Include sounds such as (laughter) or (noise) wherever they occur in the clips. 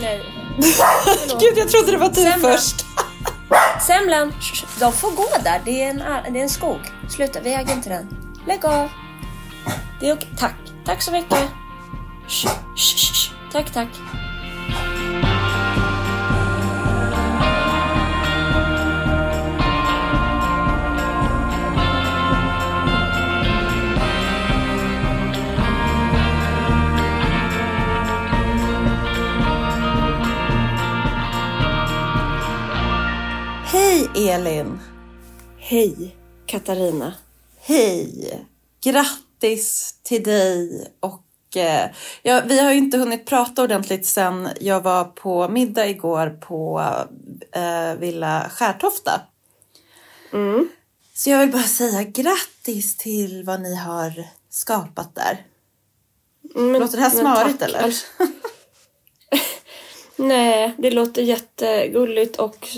nej. (laughs) Gud, jag trodde det var du Semlan. först. (laughs) Semlan, de får gå där. Det är, en, det är en skog. Sluta, vi äger inte den. Lägg av. Det är okej. Tack. Tack så mycket. Tack, tack. Hej Elin! Hej, Katarina. Hej! Grattis till dig och eh, ja, vi har ju inte hunnit prata ordentligt sen jag var på middag igår på eh, Villa Skärtofta. Mm. Så jag vill bara säga grattis till vad ni har skapat där. Men, Låter det här tack. eller? Alltså- (laughs) Nej, det låter jättegulligt och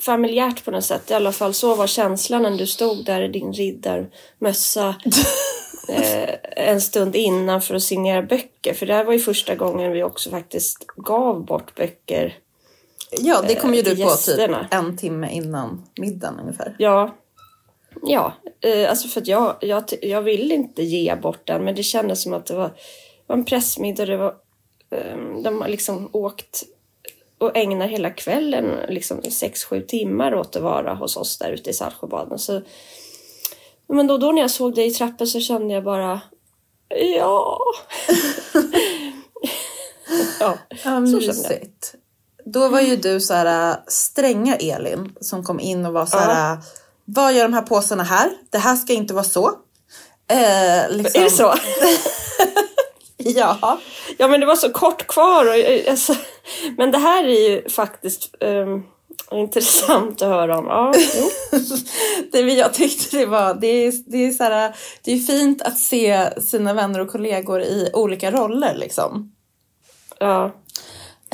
familjärt på något sätt. I alla fall så var känslan när du stod där i din riddarmössa (laughs) eh, en stund innan för att signera böcker. För det här var ju första gången vi också faktiskt gav bort böcker. Ja, det kom ju Eh, du på typ en timme innan middagen ungefär. Ja, ja eh, alltså för att jag, jag, jag vill inte ge bort den men det kändes som att det var, var en pressmiddag. Det var, eh, de har liksom åkt och ägnar hela kvällen, liksom sex sju timmar åt att vara hos oss där ute i Saltsjöbaden. Så, men då, då när jag såg dig i trappen så kände jag bara ja. (laughs) ja, Ja, så kände jag. Då var ju du så här stränga Elin som kom in och var så här. äh, Vad gör de här påsarna här? Det här ska inte vara så. Eh, liksom, Är det så? (laughs) (laughs) Ja. Ja men det var så kort kvar. Och, eh, alltså, men det här är ju faktiskt ehm, intressant att höra om. Ja, (laughs) det jag tyckte det var. Det är, det är så här. Det är fint att se sina vänner och kollegor i olika roller liksom. ja.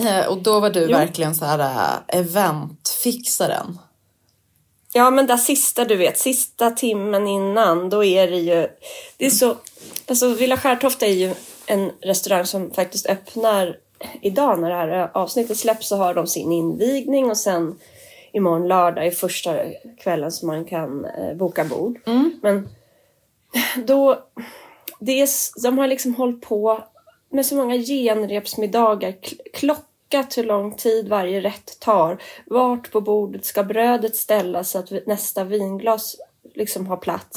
Eh, och då var du Jo. verkligen så här äh, eventfixaren. ja men där sista du vet, sista timmen innan, då är det ju... Det är så... Alltså Villa Skärtofta är ju en restaurang som faktiskt öppnar idag när det här avsnittet släpps så har de sin invigning och sen imorgon lördag är första kvällen som man kan eh, boka bord. Men då, det är, de har liksom hållit på med så många genrepsmiddagar, kl- klockat hur lång tid varje rätt tar, vart på bordet ska brödet ställas så att nästa vinglas liksom har plats.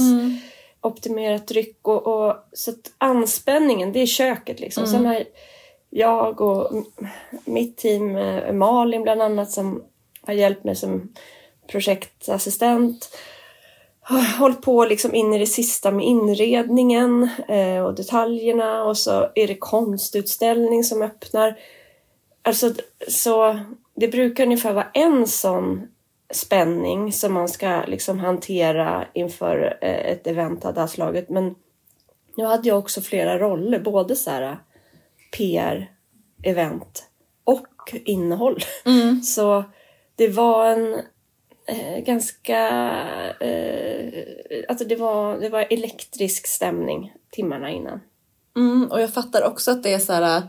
Optimerat dryck och, och så att anspänningen, det är köket liksom. Sen har jag och mitt team, eh, Malin bland annat, som har hjälpt mig som projektassistent har hållit på liksom in i det sista med inredningen eh, och detaljerna och så är det konstutställning som öppnar. Alltså, så det brukar ungefär vara en sån spänning som man ska liksom hantera inför eh, ett event av det här slaget. Men nu hade jag också flera roller, både så här PR, event och innehåll. (laughs) Så det var en eh, ganska... Eh, alltså det var, det var elektrisk stämning timmarna innan. Mm, och jag fattar också att det är så här.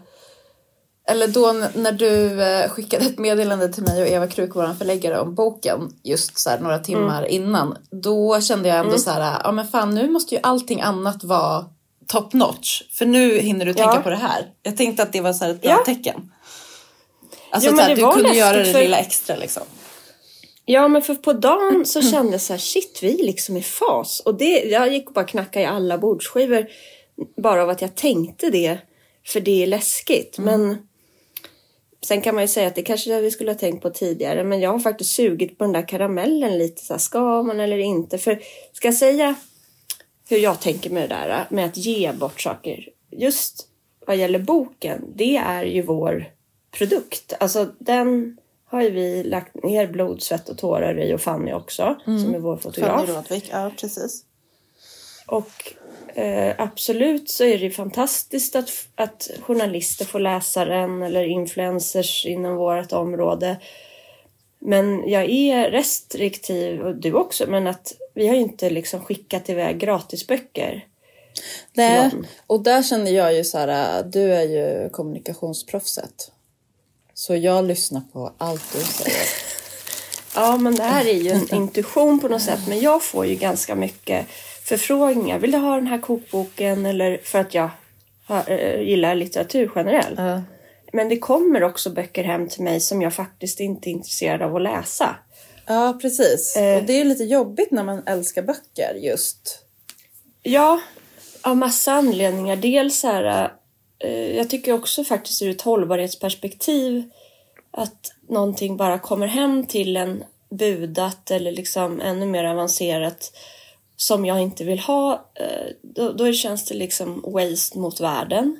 Eller då när du eh, skickade ett meddelande till mig och Eva Kruk, vår förläggare, om boken just så här några timmar innan. Då kände jag ändå så här, ja men fan nu måste ju allting annat vara top notch. För nu hinner du tänka Ja. på det här. Jag tänkte att det var så här ett bra Ja. tecken. Alltså Ja, så här, du kunde göra det för- lilla extra liksom. Ja, men för på dagen så kände jag så här, shit, vi är liksom i fas. Och det, jag gick och bara knackade i alla bordsskivor bara av att jag tänkte det, för det är läskigt. Men sen kan man ju säga att det kanske vi skulle ha tänkt på tidigare, men jag har faktiskt sugit på den där karamellen lite, så här, ska man eller inte? För ska jag säga hur jag tänker med det där, med att ge bort saker, just vad gäller boken, det är ju vår produkt. Alltså den har ju vi lagt ner blod, svett och tårar i och Fanny också, som är vår fotograf. Fanny Rådvik, ja precis. Och eh, absolut så är det fantastiskt att, att journalister får läsa den eller influencers inom vårt område. Men jag är restriktiv, och du också, men att vi har ju inte liksom skickat iväg gratisböcker. Nej, och där känner jag ju så här, du är ju kommunikationsproffset. Så jag lyssnar på allt du säger. (laughs) Ja, men det här är ju en intuition på något sätt. Men jag får ju ganska mycket förfrågningar. Vill du ha den här kokboken? Eller för att jag äh, gillar litteratur generellt. Ja. Men det kommer också böcker hem till mig som jag faktiskt inte är intresserad av att läsa. Ja, precis. Eh. Och det är lite jobbigt när man älskar böcker just. Ja, av massa anledningar. Dels här, eh, jag tycker också faktiskt ur ett hållbarhetsperspektiv att någonting bara kommer hem till en budat eller liksom ännu mer avancerat som jag inte vill ha. eh, Då, då känns det liksom waste mot världen,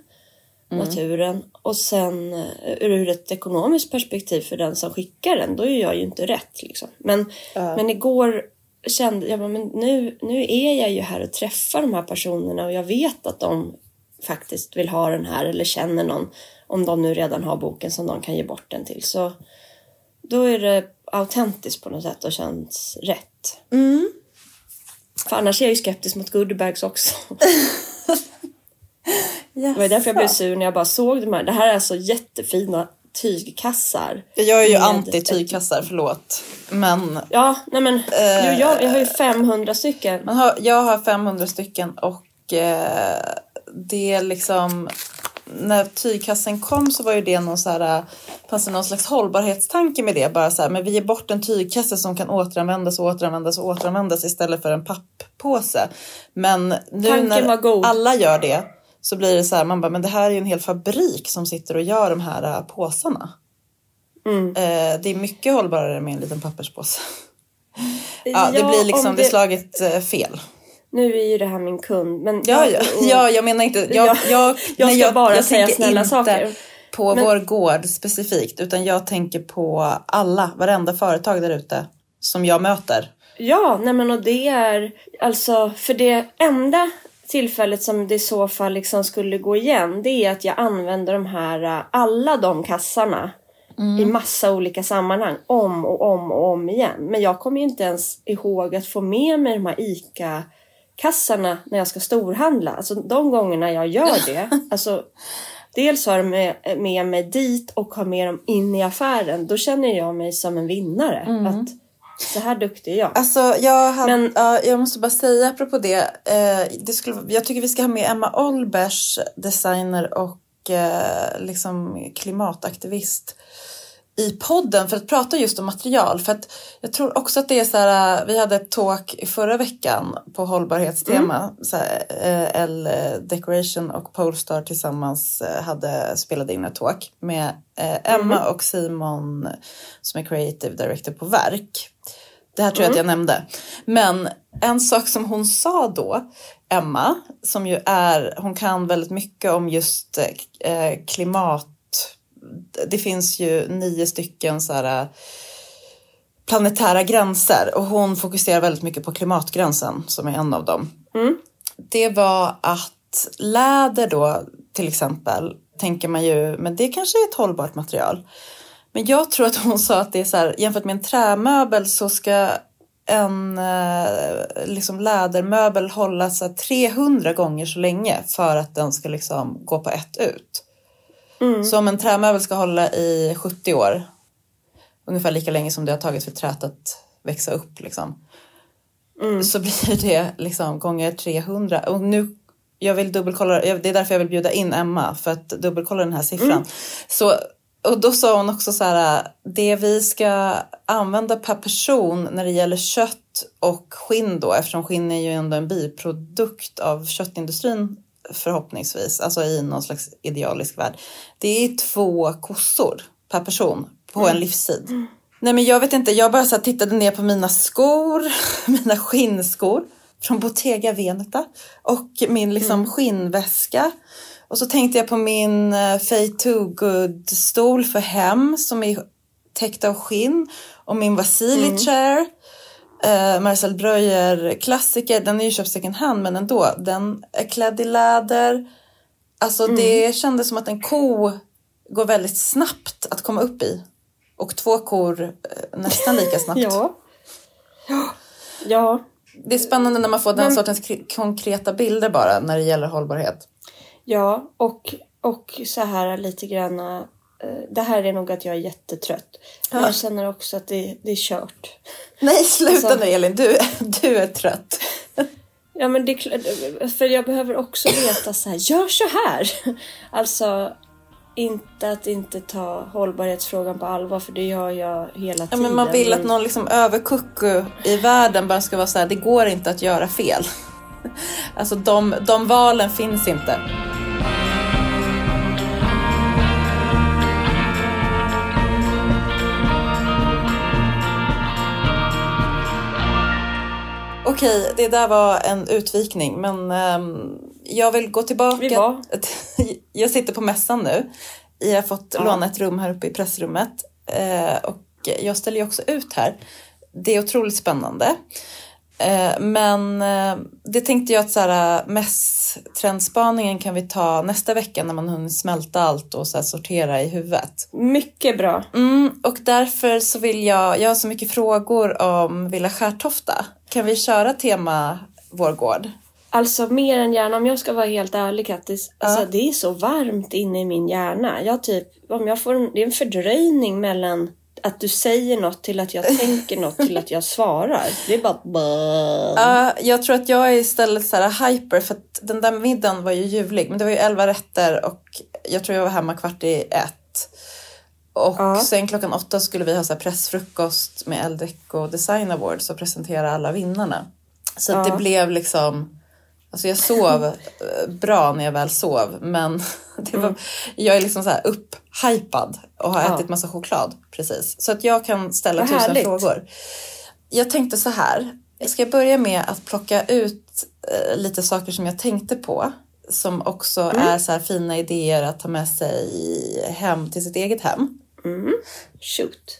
naturen. Och sen eh, ur ett ekonomiskt perspektiv för den som skickar den, då är jag ju inte rätt. Liksom. Men, Ja. men igår kände jag men nu, nu är jag ju här och träffar de här personerna och jag vet att de faktiskt vill ha den här eller känner någon om de nu redan har boken som de kan ge bort den till. Så då är det autentiskt på något sätt och känns rätt. För annars är jag ju skeptisk mot goodiebags också. (laughs) Det var därför jag blev sur när jag bara såg de här. Det här är alltså jättefina tygkassar. Jag är ju anti tygkassar, förlåt. Men Ja, nej men Eh. jo, jag, jag har ju 500 stycken. man har, jag har 500 stycken och eh, det är liksom... När tygkassen kom så var ju det någon så här, eh, fanns det någon slags hållbarhetstanke med det. Bara så här, men vi ger bort en tygkasse som kan återanvändas och återanvändas och återanvändas istället för en papppåse. Men nu Tanken när alla gör det så blir det så här, man bara, men det här är ju en hel fabrik som sitter och gör de här eh, påsarna. Mm. Eh, det är mycket hållbarare med en liten papperspåse. (laughs) Ja, det Ja, blir liksom om det... slaget fel. Nu är ju det här min kund. Men Ja, jag, ja, (laughs) ja, jag menar inte... Jag, Ja, jag, jag nej, ska bara säga tänker snälla inte saker. på Men- vår gård specifikt, utan jag tänker på alla, varenda företag där ute som jag möter. Ja, nej men och det är alltså för det enda tillfället som det i så fall liksom skulle gå igen det är att jag använder de här, alla de kassarna i massa olika sammanhang om och om och om igen. Men jag kommer ju inte ens ihåg att få med mig de här ICA-kassarna när jag ska storhandla. Alltså de gångerna jag gör det, (laughs) alltså dels har jag med, med mig dit och har med dem in i affären. Då känner jag mig som en vinnare. Att så här duktig är jag. Alltså, jag, hade, Men- ja, jag måste bara säga apropå det. Eh, det skulle, jag tycker vi ska ha med Emma Olbers, designer och eh, liksom klimataktivist i podden för att prata just om material. För att jag tror också att det är så här, vi hade ett talk i förra veckan på hållbarhetstema. Så här, eh, L Decoration och Polestar tillsammans hade spelat in ett talk med Emma och Simon som är creative director på Verk. Det här tror jag att jag nämnde. Men en sak som hon sa då, Emma, som ju är, hon kan väldigt mycket om just eh, klimat. Det finns ju nio stycken så här, eh, planetära gränser och hon fokuserar väldigt mycket på klimatgränsen som är en av dem. Det var att läder då till exempel tänker man ju, men det kanske är ett hållbart material. Men jag tror att hon sa att det är så här, jämfört med en trämöbel så ska en eh, liksom lädermöbel hålla så här 300 gånger så länge för att den ska liksom gå på ett ut. Så om en trämöbel ska hålla i 70 år, ungefär lika länge som det har tagit för träet att växa upp liksom, så (laughs) blir det liksom gånger 300. Och nu, jag vill dubbelkolla, det är därför jag vill bjuda in Emma för att dubbelkolla den här siffran. Så, och då sa hon också så här, det vi ska använda per person när det gäller kött och skinn då, eftersom skinn är ju ändå en biprodukt av köttindustrin förhoppningsvis, alltså i någon slags idealisk värld. Det är två kossor per person på en livstid. Nej men jag vet inte, jag bara så här tittade ner på mina skor, (laughs) mina skinnskor från Bottega Veneta och min liksom skinnväska. Och så tänkte jag på min uh, Fay Too Good stol för hem som är täckt av skinn och min Vasili chair. Uh, Marcel Breuer klassiker, den är ju köpt second hand men ändå, den är klädd i läder. Alltså det kändes som att en ko går väldigt snabbt att komma upp i. Och två kor eh, nästan lika (laughs) snabbt. Ja. Ja. Det är spännande när man får den Men- sortens konkreta bilder bara när det gäller hållbarhet. Ja, och, och så här lite grann eh, det här är nog att jag är jättetrött. Men Ja. jag känner också att det, det är kört. Nej, sluta Alltså- nu Elin. Du, du är trött. Ja men det för jag behöver också veta så här, gör så här! Alltså, inte att inte ta hållbarhetsfrågan på allvar för det gör jag hela Ja, tiden. men man vill att någon liksom överkucku i världen bara ska vara så här, det går inte att göra fel. Alltså de, de valen finns inte. Okej, det där var en utvikning men ehm, jag vill gå tillbaka. Vi var. (laughs) Jag sitter på mässan nu. Jag har fått Ja. låna ett rum här uppe i pressrummet eh, och jag ställer ju också ut här. Det är otroligt spännande. Eh, men eh, det tänkte jag att så här, mässtrendspaningen kan vi ta nästa vecka när man hunnit smälta allt och så här, sortera i huvudet. Mycket bra. Mm, och därför så vill jag, jag har så mycket frågor om Villa Skärtofta. Kan vi köra tema vår gård? Alltså mer än gärna, om jag ska vara helt ärlig Kattis. Alltså det är så varmt inne i min hjärna. Jag typ, om jag får en, det är en fördröjning mellan att du säger något till att jag tänker något till att jag svarar. Det är bara... Ja, jag tror att jag är istället så här hyper för att den där middagen var ju ljuvlig. Men det var ju elva rätter och jag tror jag var hemma kvart i ett. Och Ja. sen klockan åtta skulle vi ha så pressfrukost med Eldrick och Design Awards och presentera alla vinnarna. Så Ja. det blev liksom Alltså jag sov eh, bra när jag väl sov men (laughs) var, jag är liksom så här upphypad och har Mm. Ja. ätit massa choklad precis. Så att jag kan ställa Vad tusen härligt. frågor. Jag tänkte så här. Jag ska börja med att plocka ut eh, lite saker som jag tänkte på. Som också Mm. är så fina idéer att ta med sig hem till sitt eget hem. Shoot.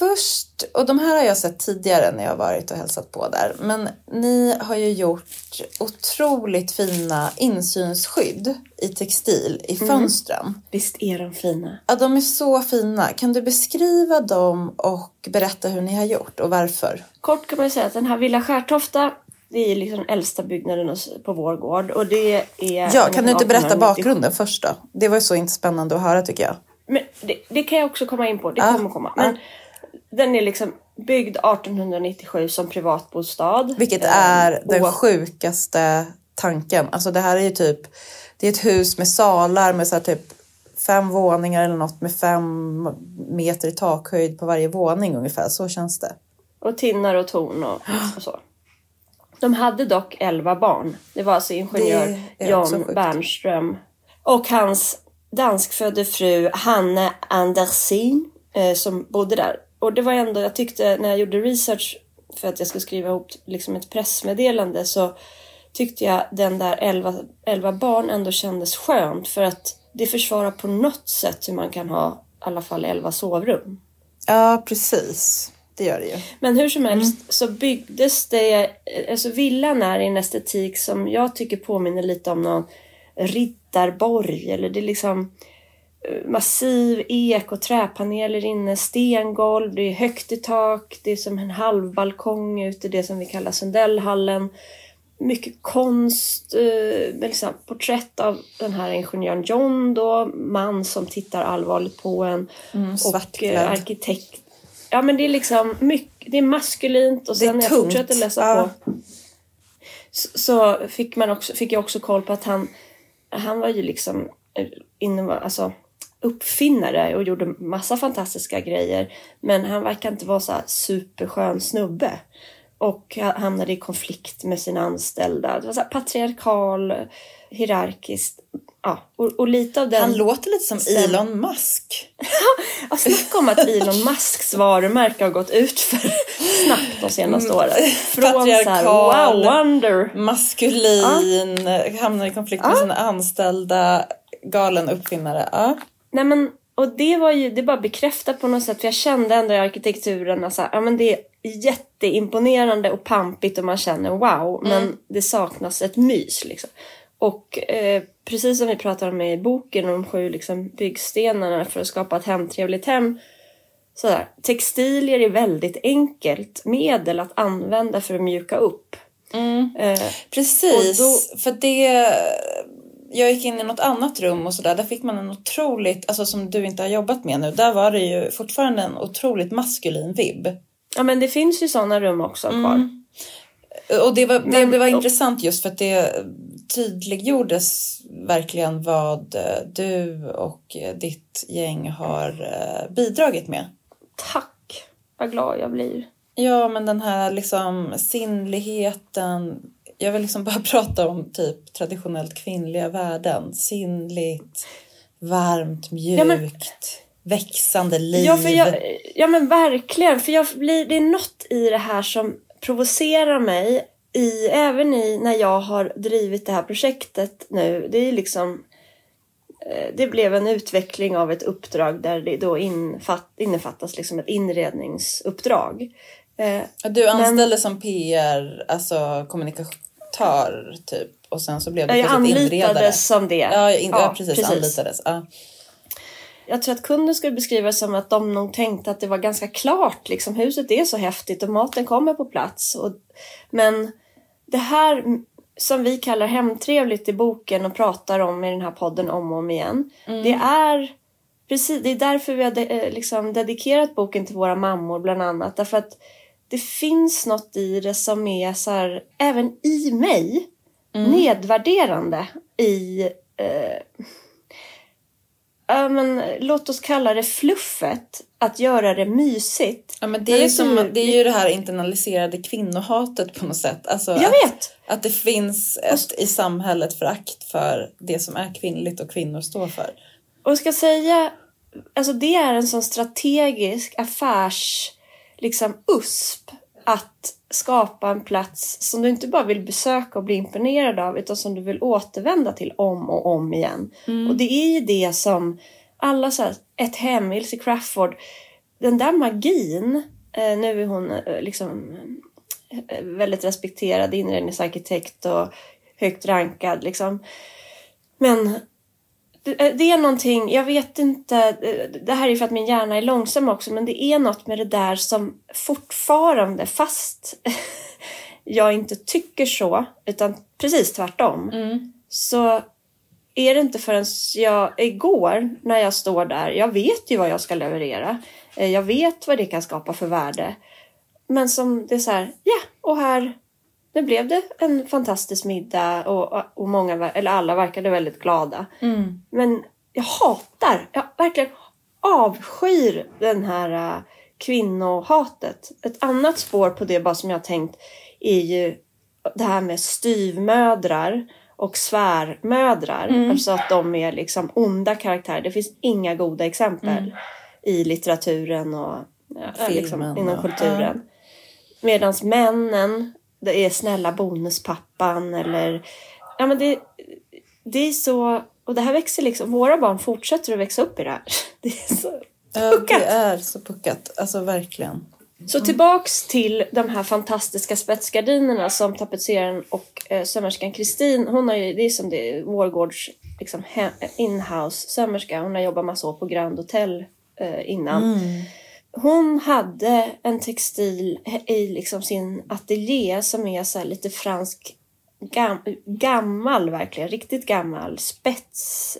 Först, och de här har jag sett tidigare när jag varit och hälsat på där. Men ni har ju gjort otroligt fina insynsskydd i textil i fönstren. Visst är de fina? Ja, de är så fina. Kan du beskriva dem och berätta hur ni har gjort och varför? Kort kan man säga att den här Villa Skärtofta det är liksom den äldsta byggnaden på vår gård och det är... Ja, kan du inte berätta 1897. bakgrunden först då? Det var ju så inte spännande att höra tycker jag. Men det, det kan jag också komma in på, det Ja, kommer komma. Men den är liksom byggd 1897 som privatbostad. Vilket Eh, är den och- sjukaste tanken. Alltså det här är ju typ, det är ett hus med salar med så typ fem våningar eller något med fem meter i takhöjd på varje våning ungefär. Så känns det. Och tinnar och torn och, och så. De hade dock 11 barn. Det var alltså ingenjör John. Bernström och hans danskfödde fru Hanne Andersin eh, som bodde där. Och det var ändå, jag tyckte när jag gjorde research för att jag skulle skriva ihop liksom ett pressmeddelande så tyckte jag den där 11, 11 barn ändå kändes skönt för att det försvarar på något sätt hur man kan ha i alla fall 11 sovrum. Ja, precis. Det gör det ju. Men hur som helst så byggdes det, alltså villan är i en estetik som jag tycker påminner lite om någon riddarborg eller det är liksom massiv ek och träpaneler inne, stengolv, det är högt i tak, det är som en halv balkong ute i det som vi kallar Sundellhallen. Mycket konst, eh, liksom porträtt av den här ingenjören John då, man som tittar allvarligt på en. och Mm, svartklädd. eh, arkitekt. Ja men det är liksom mycket, det är maskulint och sen när jag fortsätter läsa Ja. på så, så fick, man också, fick jag också koll på att han, han var ju liksom eh, inne, alltså, uppfinnare och gjorde massa fantastiska grejer. Men han verkar inte vara så superskön snubbe. Och ha- hamnade i konflikt med sina anställda. Det var så patriarkal, hierarkiskt. Ja, och, och lite av den... Han låter lite som Elon Musk. (laughs) Ja, snacka om att Elon (laughs) Musks varumärke har gått ut för snabbt de senaste åren. Från så här, Patriarkal. wow, wonder. Maskulin, hamnar i konflikt med sina anställda, galen uppfinnare. Ja. Nej men, och det var ju, det bara bekräftat på något sätt, för jag kände ändå i arkitekturen att ja, men det är jätteimponerande och pampigt och man känner wow, men det saknas ett mys liksom. Och eh, precis som vi pratar om i boken, de sju liksom, byggstenarna för att skapa ett hemtrevligt hem. Så här, textilier är väldigt enkelt medel att använda för att mjuka upp. Eh, Precis, Och för det jag gick in i något annat rum och sådär, där fick man en otroligt, alltså som du inte har jobbat med nu, där var det ju fortfarande en otroligt maskulin vibb. Ja men det finns ju sådana rum också kvar. Mm. Och det var, det, Men- det var och- intressant just för att det tydliggjordes verkligen vad eh, du och eh, ditt gäng har eh, bidragit med. Tack! Vad glad jag blir. Ja, men den här liksom sinnligheten. Jag vill liksom bara (laughs) prata om typ traditionellt kvinnliga värden. Sinnligt, varmt, mjukt, Ja, men- växande liv. Ja, för jag, ja men verkligen. För jag blir, det är något i det här som provocerar mig. I, även i när jag har drivit det här projektet nu. Det är liksom eh, det blev en utveckling av ett uppdrag där det då infatt, innefattas liksom ett inredningsuppdrag. Eh, Du anställde som PR, alltså kommunikatör typ. Och sen så blev du jag anlitades som det. Ja, in, ja, precis, Anlitades. Ja. Jag tror att kunden skulle beskriva det som att de nog tänkte att det var ganska klart. Liksom, huset är så häftigt och maten kommer på plats. Och, men det här som vi kallar hemtrevligt i boken och pratar om i den här podden om och om igen. Det är precis, det är därför vi har de, eh, liksom dedikerat boken till våra mammor bland annat. Därför att det finns något i det som är så här, även i mig, nedvärderande i eh, ja, men, låt oss kalla det fluffet. Att göra det mysigt. Ja, men det, Men är som, du- det är ju det här internaliserade kvinnohatet på något sätt. Alltså Jag att, vet! att det finns ett i samhället förakt för det som är kvinnligt och kvinnor står för. Och jag ska säga, alltså det är en sån strategisk affärs liksom USP att skapa en plats som du inte bara vill besöka och bli imponerad av utan som du vill återvända till om och om igen. Och det är ju det som alla så här, ett hem, Ilse Crafoord, den där magin, eh, nu är hon eh, liksom eh, väldigt respekterad inredningsarkitekt och högt rankad liksom. Men det det är någonting, jag vet inte, det här är för att min hjärna är långsam också, men det är något med det där som fortfarande, fast (laughs) jag inte tycker så, utan precis tvärtom, så är det inte förrän jag igår när jag står där, jag vet ju vad jag ska leverera, Eh, jag vet vad det kan skapa för värde, men som det är så här, ja, och här nu blev det en fantastisk middag och, och många, eller alla verkade väldigt glada. Men jag hatar, jag verkligen avskyr den här uh, kvinnohatet. Ett annat spår på det bara som jag har tänkt är ju det här med styvmödrar och svärmödrar. Alltså att de är liksom onda karaktärer. Det finns inga goda exempel i litteraturen och ja, liksom, Filmen inom och- kulturen. Medan männen, det är snälla bonuspappan eller... Ja men det, det är så... Och det här växer liksom... Våra barn fortsätter att växa upp i det här. (laughs) Det är så Ja, puckat. det är så puckat. Alltså verkligen. Så tillbaks till de här fantastiska spetsgardinerna som tapetseraren och eh, sömmerskan Kristin, hon har ju, det är som det är Vårgårds liksom, inhouse sömmerska, hon har jobbat massa år på Grand Hotel eh, innan. Hon hade en textil i liksom sin ateljé som är så lite fransk gam, gammal verkligen, riktigt gammal, spets,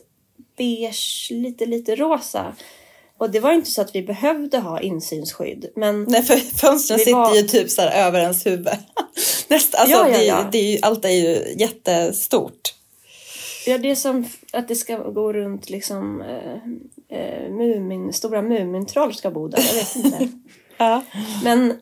beige, lite lite rosa. Och det var inte så att vi behövde ha insynsskydd. Men Nej, för fönstren Det sitter var- ju typ så över ens huvud. (laughs) Nästa, alltså, Ja, ja, det, är- ja. Det ju, allt är ju jättestort. Ja, det är som att det ska gå runt liksom eh, eh, mumin, stora mumintroll ska bo där. Jag vet inte. (laughs) Ja. Men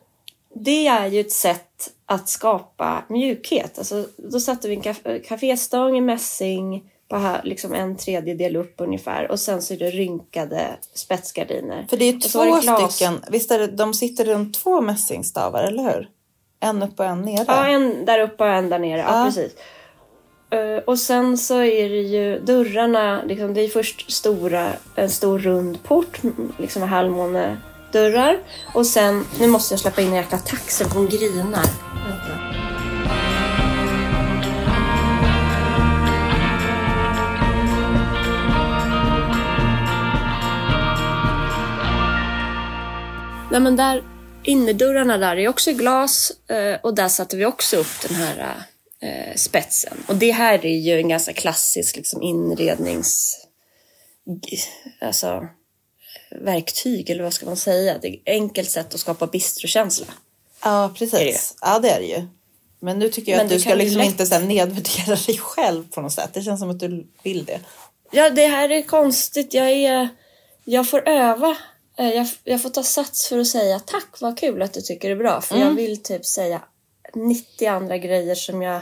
det är ju ett sätt att skapa mjukhet. Alltså, då satte vi en kaf- kaféstång i mässing på här, liksom en tredjedel upp ungefär och sen så är det rynkade spetsgardiner. För det är två det glas. stycken, visst är det, de sitter runt två mässingstavar, eller hur? En upp och en nere. Ja, en där uppe och en där nere. Ja, Ja. precis. Eh, och sen så är det ju dörrarna, liksom, det är först stora, en stor rund port, liksom med halvmånedörrar. Och sen, nu måste jag släppa in en jäkla taxi, hon grinar. Nej men där, innerdörrarna där är också i glas eh, och där satte vi också upp den här eh, eh, spetsen. Och det här är ju en ganska klassisk liksom, inrednings... Alltså verktyg, eller vad ska man säga? Det är ett enkelt sätt att skapa bistrokänsla. Ja, precis. Det? Ja, det är det ju. Men nu tycker jag Men att du ska liksom lätt. inte så nedvärdera dig själv på något sätt. Det känns som att du vill det. Ja, det här är konstigt. Jag, är, jag får öva. Eh, Jag, jag får ta sats för att säga tack, vad kul att du tycker det är bra. För jag vill typ säga 90 andra grejer som jag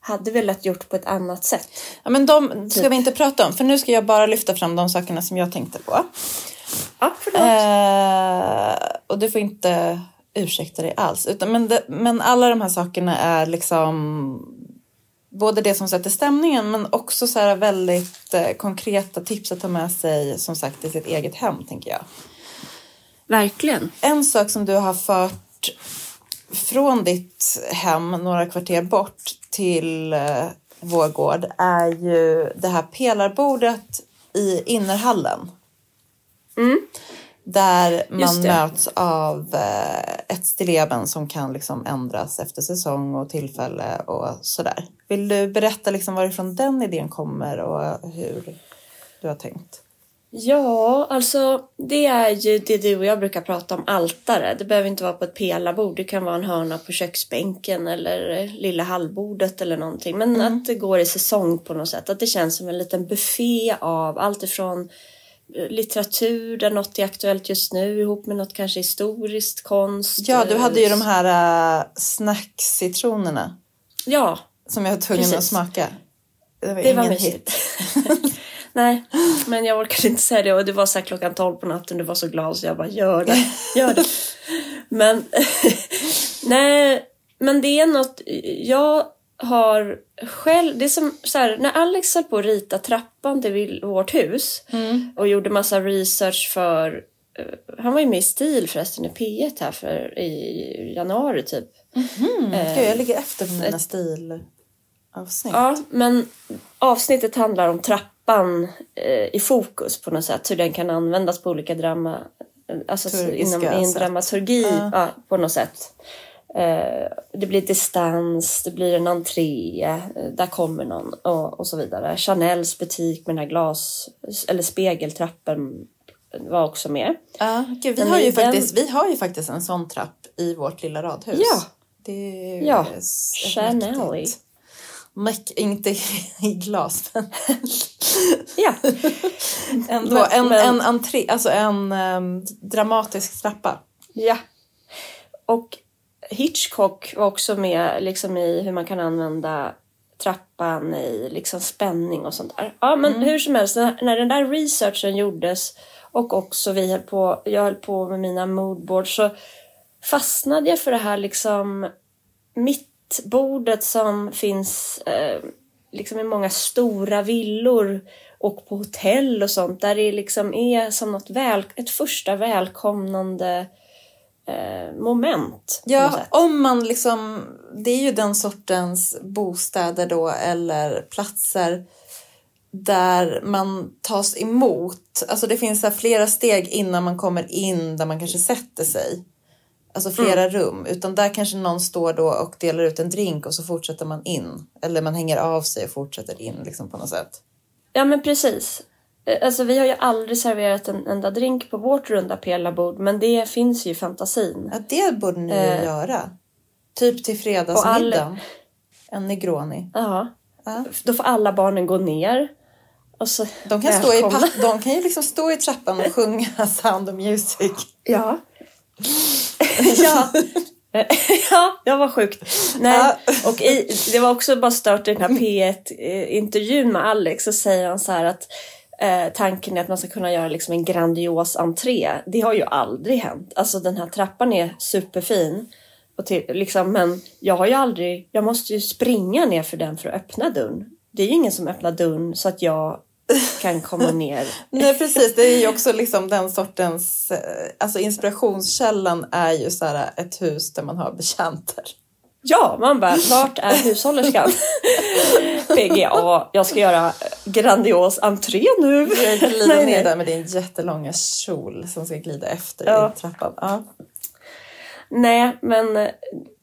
hade velat gjort på ett annat sätt. Ja, men de ska Typ. vi inte prata om, för nu ska jag bara lyfta fram de sakerna som jag tänkte på. Ja, förlåt. Eh, och du får inte ursäkta dig alls. Utan, men, det, men alla de här sakerna är liksom både det som sätter stämningen men också så här väldigt eh, konkreta tips att ta med sig som sagt i sitt eget hem tänker jag. Verkligen. En sak som du har fört från ditt hem några kvarter bort till eh, vår gård är ju det här pelarbordet i innerhallen. Där man möts av eh, ett stilleben som kan liksom ändras efter säsong och tillfälle och sådär. Vill du berätta liksom varifrån den idén kommer och hur du har tänkt? Ja, alltså det är ju det du och jag brukar prata om, altare. Det behöver inte vara på ett pelarbord. Det kan vara en hörna på köksbänken eller eh, lilla hallbordet eller någonting. Men att det går i säsong på något sätt. Att det känns som en liten buffé av allt ifrån eh, litteratur där något är aktuellt just nu ihop med något kanske historiskt, konst. Ja, du eh, hade ju de här uh, snackcitronerna Ja, som jag var tvungen att smaka. Det var det var ingen mysigt. hit. (laughs) (laughs) Nej, men jag orkade inte säga det och det var så här klockan 12 på natten. Du var så glad så jag bara gör det, gör det. (laughs) Men (laughs) nej, men det är något jag har själv. Det är som så här när Alex höll på att rita trappan till vårt hus och gjorde massa research för. eh, Han var ju med i STIL förresten i P1 här för i januari typ. Gud, jag ligger efter på mina stilavsnitt. Ja, men avsnittet handlar om trappan eh, i fokus på något sätt. Hur den kan användas på olika drama... Alltså Turkiska inom, i en dramaturgi ja. på något sätt. Eh, det blir distans, det blir en entré, eh, där kommer någon och, och så vidare. Chanels butik med den här glas eller spegeltrappen var också med. Ja, gud, vi, Men har ju den- faktiskt, vi har ju faktiskt en sån trapp i vårt lilla radhus. Ja. Det är ju Ja, Chanel. mäktigt. Mäck, inte (laughs) i glas, men Ja, ändå. (laughs) Men- en, men- en entré, alltså en ehm, dramatisk trappa. Ja. Och Hitchcock var också med liksom i hur man kan använda trappan i liksom spänning och sånt där. Ja, men hur som helst, när, när den där researchen gjordes och också vi höll på, jag höll på med mina moodboards så fastnade jag för det här liksom mittbordet som finns eh, liksom i många stora villor och på hotell och sånt där det liksom är som något väl, ett första välkomnande eh, moment. Ja, om man liksom, det är ju den sortens bostäder då eller platser där man tas emot. Alltså det finns så flera steg innan man kommer in där man kanske sätter sig. Alltså flera Mm. rum. Utan där kanske någon står då och delar ut en drink och så fortsätter man in. Eller man hänger av sig och fortsätter in liksom på något sätt. Ja men precis. Eh, Alltså vi har ju aldrig serverat en enda drink på vårt runda pelarbord men det finns ju i fantasin. Ja, det borde ni Eh. göra. Typ till fredagsmiddagen. En Negroni. Ja. Ja. Då får alla barnen gå ner. Och så De kan, stå i, de kan ju liksom stå i trappan och sjunga (laughs) Sound of Music. Ja. (laughs) ja. (laughs) ja, jag var sjukt. Nej, och i, det var också bara stört i den här P1-intervjun med Alex så säger han så här att eh, tanken är att man ska kunna göra liksom en grandios entré. Det har ju aldrig hänt. Alltså den här trappan är superfin. Och till, liksom, men jag har ju aldrig, jag måste ju springa ner för den för att öppna dörren. Det är ju ingen som öppnar dörren så att jag kan komma ner. (laughs) Nej precis, det är ju också liksom den sortens, eh, alltså inspirationskällan är ju så här ett hus där man har betjänter. Ja, man bara, vart är hushållerskan? (laughs) PGA, jag ska göra grandios entré nu. Du glider Nej, ner nej. där med din jättelånga kjol som ska glida efter Ja. i trappan. Ja. Nej, men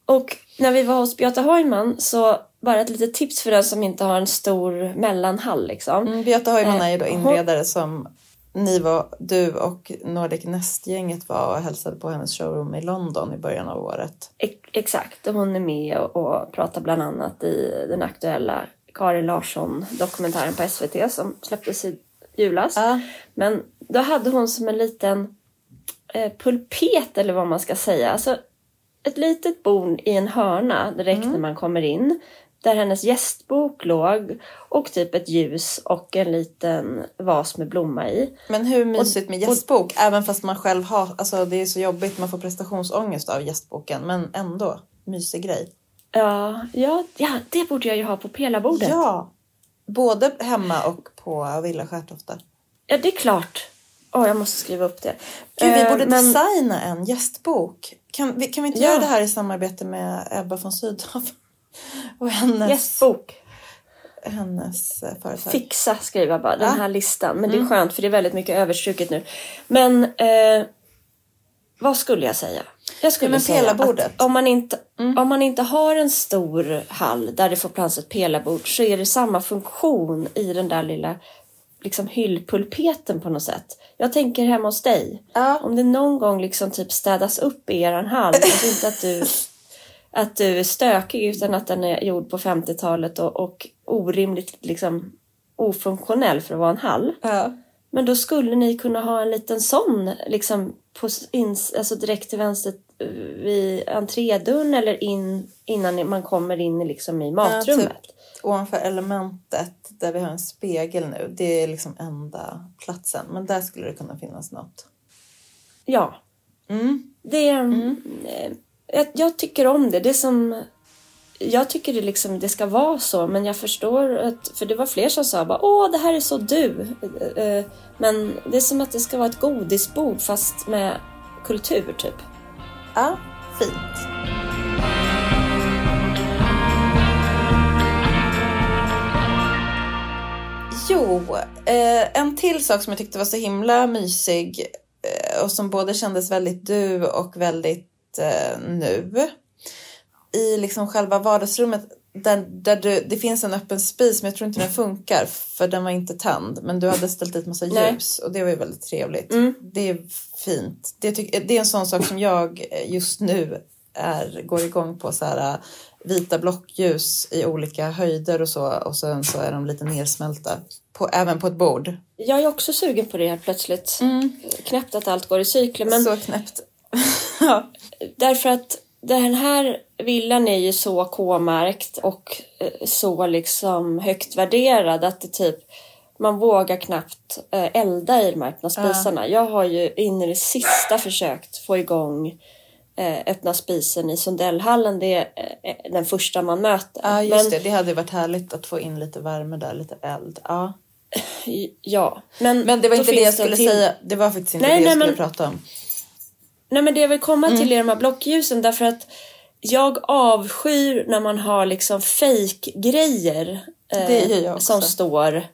och när vi var hos Beata Heumann så bara ett litet tips för den som inte har en stor mellanhall liksom. Mm, Beata Heumann är ju då Eh, inredare som ni var, du och Nordic Nest-gänget var och hälsade på hennes showroom i London i början av året. Ex- Exakt, och hon är med och, och pratar bland annat i den aktuella Karin Larsson-dokumentären på SVT som släpptes i julas. Ja. Men då hade hon som en liten eh, pulpet eller vad man ska säga. Alltså ett litet bord i en hörna direkt när man kommer in. Där hennes gästbok låg och typ ett ljus och en liten vas med blomma i. Men hur mysigt med gästbok, även fast man själv har, alltså det är så jobbigt, man får prestationsångest av gästboken, men ändå, mysig grej. Ja, ja, ja det borde jag ju ha på pelarbordet. Ja! Både hemma och på Villa Skärtofta. Ja, det är klart. Åh, jag måste skriva upp det. Gud, vi Eh, borde men- designa en gästbok. Kan vi, kan vi inte Ja. göra det här i samarbete med Ebba von Sydow? Och hennes, Gästbok. hennes eh, företag. Fixa skriver jag bara, den Ja. här listan. Men det är skönt för det är väldigt mycket överstruket nu. Men eh, vad skulle jag säga? Jag skulle Ja, säga att om man, inte, om man inte har en stor hall där det får plats ett pelarbord så är det samma funktion i den där lilla liksom hyllpulpeten på något sätt. Jag tänker hemma hos dig. Ja. Om det någon gång liksom typ städas upp i eran hall. Alltså inte att du, (laughs) att du är stökig utan att den är gjord på 50-talet och, och orimligt liksom ofunktionell för att vara en hall. Ja. Men då skulle ni kunna ha en liten sån liksom på, ins, alltså direkt till vänster eh, vid entrédörren eller in, innan man kommer in i liksom i matrummet. typ. Ovanför elementet där vi har en spegel nu. Det är liksom enda platsen. Men där skulle det kunna finnas något. Ja, Mm. det är... eh, jag, jag tycker om det. Det som... Jag tycker det, liksom, det ska vara så, men jag förstår att... För det var fler som sa bara åh, det här är så du. Eh, eh, men det är som att det ska vara ett godisbord fast med kultur, typ. Ja, fint. Jo, eh, en till sak som jag tyckte var så himla mysig och som både kändes väldigt du och väldigt nu. I liksom själva vardagsrummet där, där du, det finns en öppen spis men jag tror inte den funkar för den var inte tänd. Men du hade ställt dit massa ljus och det var ju väldigt trevligt. Det är fint. Det, tyck, det är en sån sak som jag just nu är, går igång på. Så här, äh, vita blockljus i olika höjder och så och sen så är de lite nersmälta. På, även på ett bord. Jag är också sugen på det helt plötsligt. Knäppt att allt går i cykler. Men Så knäppt. ja. (laughs) Därför att den här villan är ju så K-märkt och eh, så liksom högt värderad att det typ man vågar knappt eh, elda i de här öppna spisarna. Jag har ju in i det sista försökt få igång eh, öppna spisen i Sundellhallen. Det är den första man möter. ja, just Men- det. Det hade varit härligt att få in lite värme där, lite eld. Ja. (laughs) Ja, men, Men det var inte det jag skulle till- säga. Det var faktiskt inte Nej, det jag nej, skulle men- prata om. Nej men det jag vill komma Mm. till är de här blockljusen därför att jag avskyr när man har liksom fake-grejer eh, som står.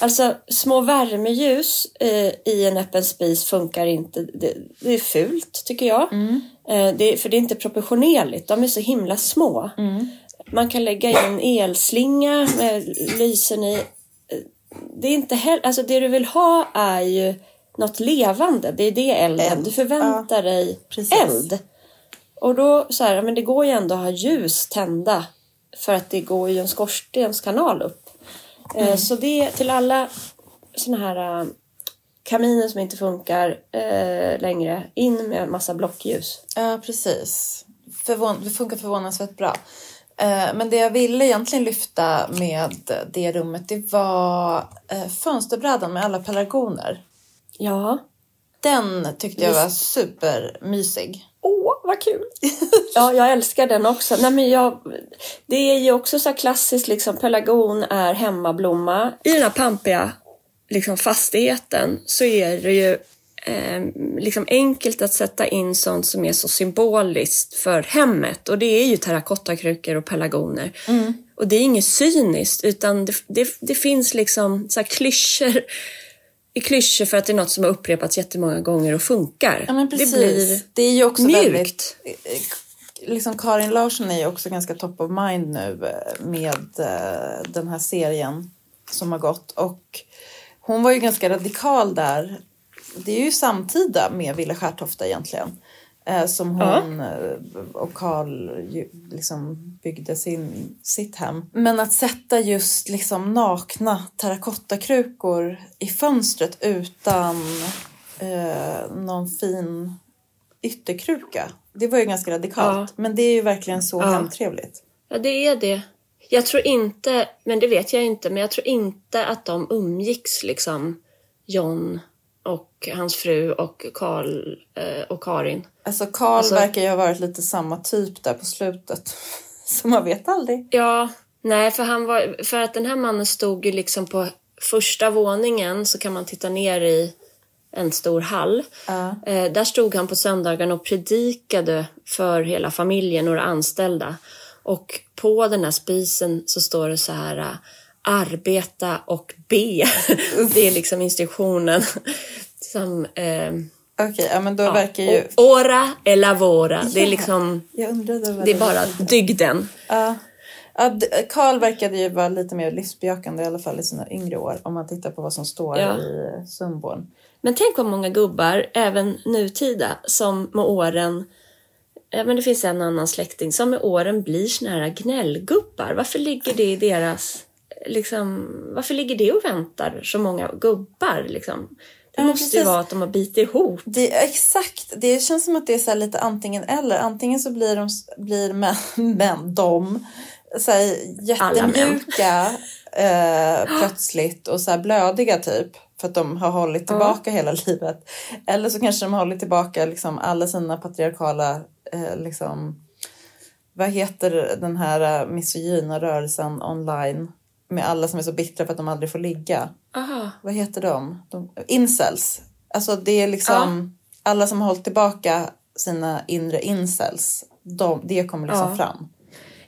Alltså små värmeljus eh, i en öppen spis funkar inte. Det, det är fult tycker jag. Mm. Eh, det, för det är inte proportionerligt. De är så himla små. Mm. Man kan lägga in elslinga med lysen i. Eh, Det är inte heller, alltså det du vill ha är ju något levande. Det är det elden. Eld, Du förväntar dig precis. eld. Och då så här, men det går ju ändå att ha ljus tända. För att det går ju en skorstenskanal upp. Eh, Så det till alla såna här äh, kaminer som inte funkar eh, längre. In med massa blockljus. Ja, precis. Förvån- det funkar förvånansvärt bra. Eh, Men det jag ville egentligen lyfta med det rummet, det var eh, fönsterbrädan med alla pelargoner. Ja. Den tyckte jag var supermysig. Åh, vad kul! ja, jag älskar den också. Nej, men jag, det är ju också så här klassiskt, liksom, pelargon är hemmablomma. I den här pampiga liksom, fastigheten så är det ju eh, liksom enkelt att sätta in sånt som är så symboliskt för hemmet. Och det är ju terrakottakrukor och pelargoner. Och det är inget cyniskt, utan det, det, det finns liksom så här klyschor i klyschor för att det är något som har upprepats jättemånga gånger och funkar. Ja, men precis. Det blir det är ju också mjukt. väldigt eh, liksom Karin Larsson är ju också ganska top of mind nu eh, med eh, den här serien som har gått. Och hon var ju ganska radikal där. Det är ju samtida med Villa Skärtofta egentligen. Eh, som hon eh, och Karl liksom byggde sin, sitt hem. Men att sätta just liksom nakna terrakottakrukor i fönstret utan eh, någon fin ytterkruka. Det var ju ganska radikalt. Men det är ju verkligen så hemtrevligt. Ja, det är det. Jag tror inte, men det vet jag inte, men jag tror inte att de umgicks liksom John och hans fru och Karl eh, och Karin. Alltså Karl verkar ju ha varit lite samma typ där på slutet. (laughs) Så man vet aldrig. Ja, nej, för, han var, för att den här mannen stod ju liksom på första våningen så kan man titta ner i en stor hall. Eh, där stod han på söndagen och predikade för hela familjen, några anställda. Och på den här spisen så står det så här eh, arbeta och be. (laughs) det är liksom instruktionen. Som, eh, Okej, ja men då verkar ju... och ora e lavora. Det är Ja, liksom, det är bara dygden. Ja. Ja, Karl verkade ju vara lite mer livsbejakande i alla fall i sina yngre år om man tittar på vad som står Ja. i Sundborn. Men tänk vad många gubbar, även nutida, som med åren Ja, men det finns en annan släkting som med åren blir såna här gnällgubbar. Varför ligger det i deras... Liksom, varför ligger det och väntar så många gubbar? Liksom? Det Ja, måste ju precis. vara att de har bitit ihop. Det, exakt, det känns som att det är så lite antingen eller. Antingen så blir de, blir män, (laughs) män de, så här jättemjuka (gasps) eh, plötsligt och så här blödiga typ. För att de har hållit tillbaka hela livet. Eller så kanske de har hållit tillbaka liksom alla sina patriarkala, eh, liksom, vad heter den här eh, misogyna rörelsen online? Med alla som är så bittra för att de aldrig får ligga. Aha. Vad heter de? de incels. Alltså det är liksom alla som har hållit tillbaka sina inre incels. De, det kommer liksom Ja. fram.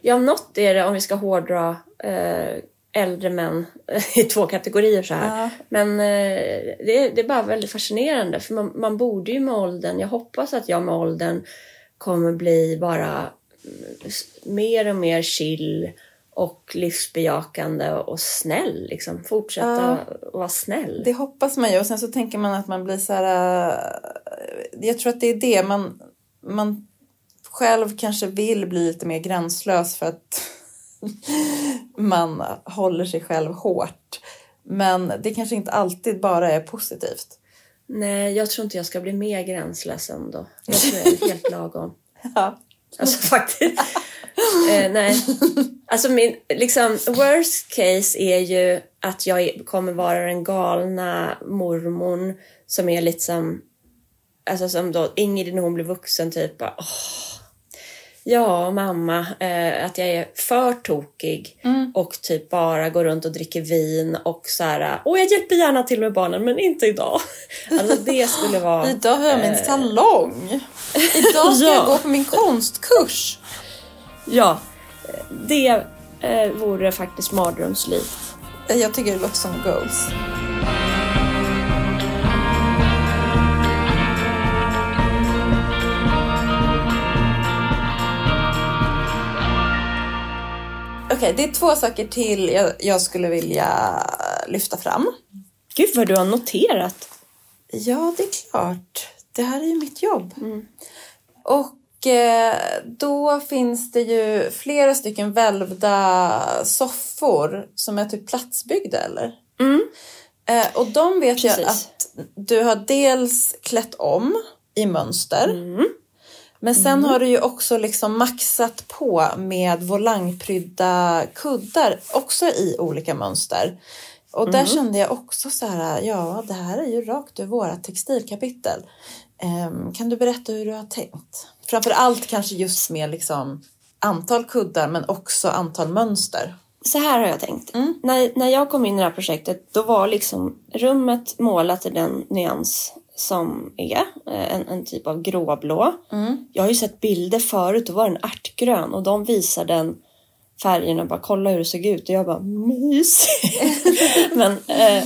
Ja, något är det om vi ska hårdra eh, äldre män (laughs) i två kategorier så här. Ja. Men eh, det, är- det är bara väldigt fascinerande för man, man borde ju med åldern, jag hoppas att jag med åldern kommer bli bara mm, mer och mer chill och livsbejakande och snäll. Liksom. Fortsätta vara snäll. Det hoppas man ju och sen så tänker man att man blir så här. äh, Jag tror att det är det man, man själv kanske vill bli lite mer gränslös för att (laughs) man håller sig själv hårt. Men det kanske inte alltid bara är positivt. Nej, jag tror inte jag ska bli mer gränslös ändå. Jag tror jag är helt (laughs) lagom. Ja. Alltså faktiskt. eh, nej. Alltså min liksom worst case är ju att jag kommer vara den galna mormorn som är lite som, alltså som då Ingrid när hon blir vuxen typ bara, åh, Ja, mamma, eh, att jag är för tokig och typ bara går runt och dricker vin och så här, åh jag hjälper gärna till med barnen men inte idag. (laughs) Alltså det skulle vara... (gasps) Idag har jag min salong. Idag ska (laughs) Ja. jag gå på min konstkurs. Ja, det eh, vore faktiskt mardrömslikt. Jag tycker det låter som goals. Okej, det är två saker till jag, jag skulle vilja lyfta fram. Gud vad du har noterat. Ja, det är klart. Det här är ju mitt jobb. Och eh, då finns det ju flera stycken välvda soffor som är typ platsbyggda, eller? Eh, och de vet jag Precis. att du har dels klätt om i mönster. Men sen har du ju också liksom maxat på med volangprydda kuddar också i olika mönster. Och där kände jag också så här, ja det här är ju rakt ur våra textilkapitel. Ehm, kan du berätta hur du har tänkt? Framför allt kanske just med liksom antal kuddar men också antal mönster. Så här har jag tänkt. När, när jag kom in i det här projektet då var liksom rummet målat i den nyans som är eh, en, en typ av gråblå. Jag har ju sett bilder förut, då var den ärtgrön och de visar den färgerna och bara kolla hur det såg ut och jag bara mysigt. (laughs) Men Eh,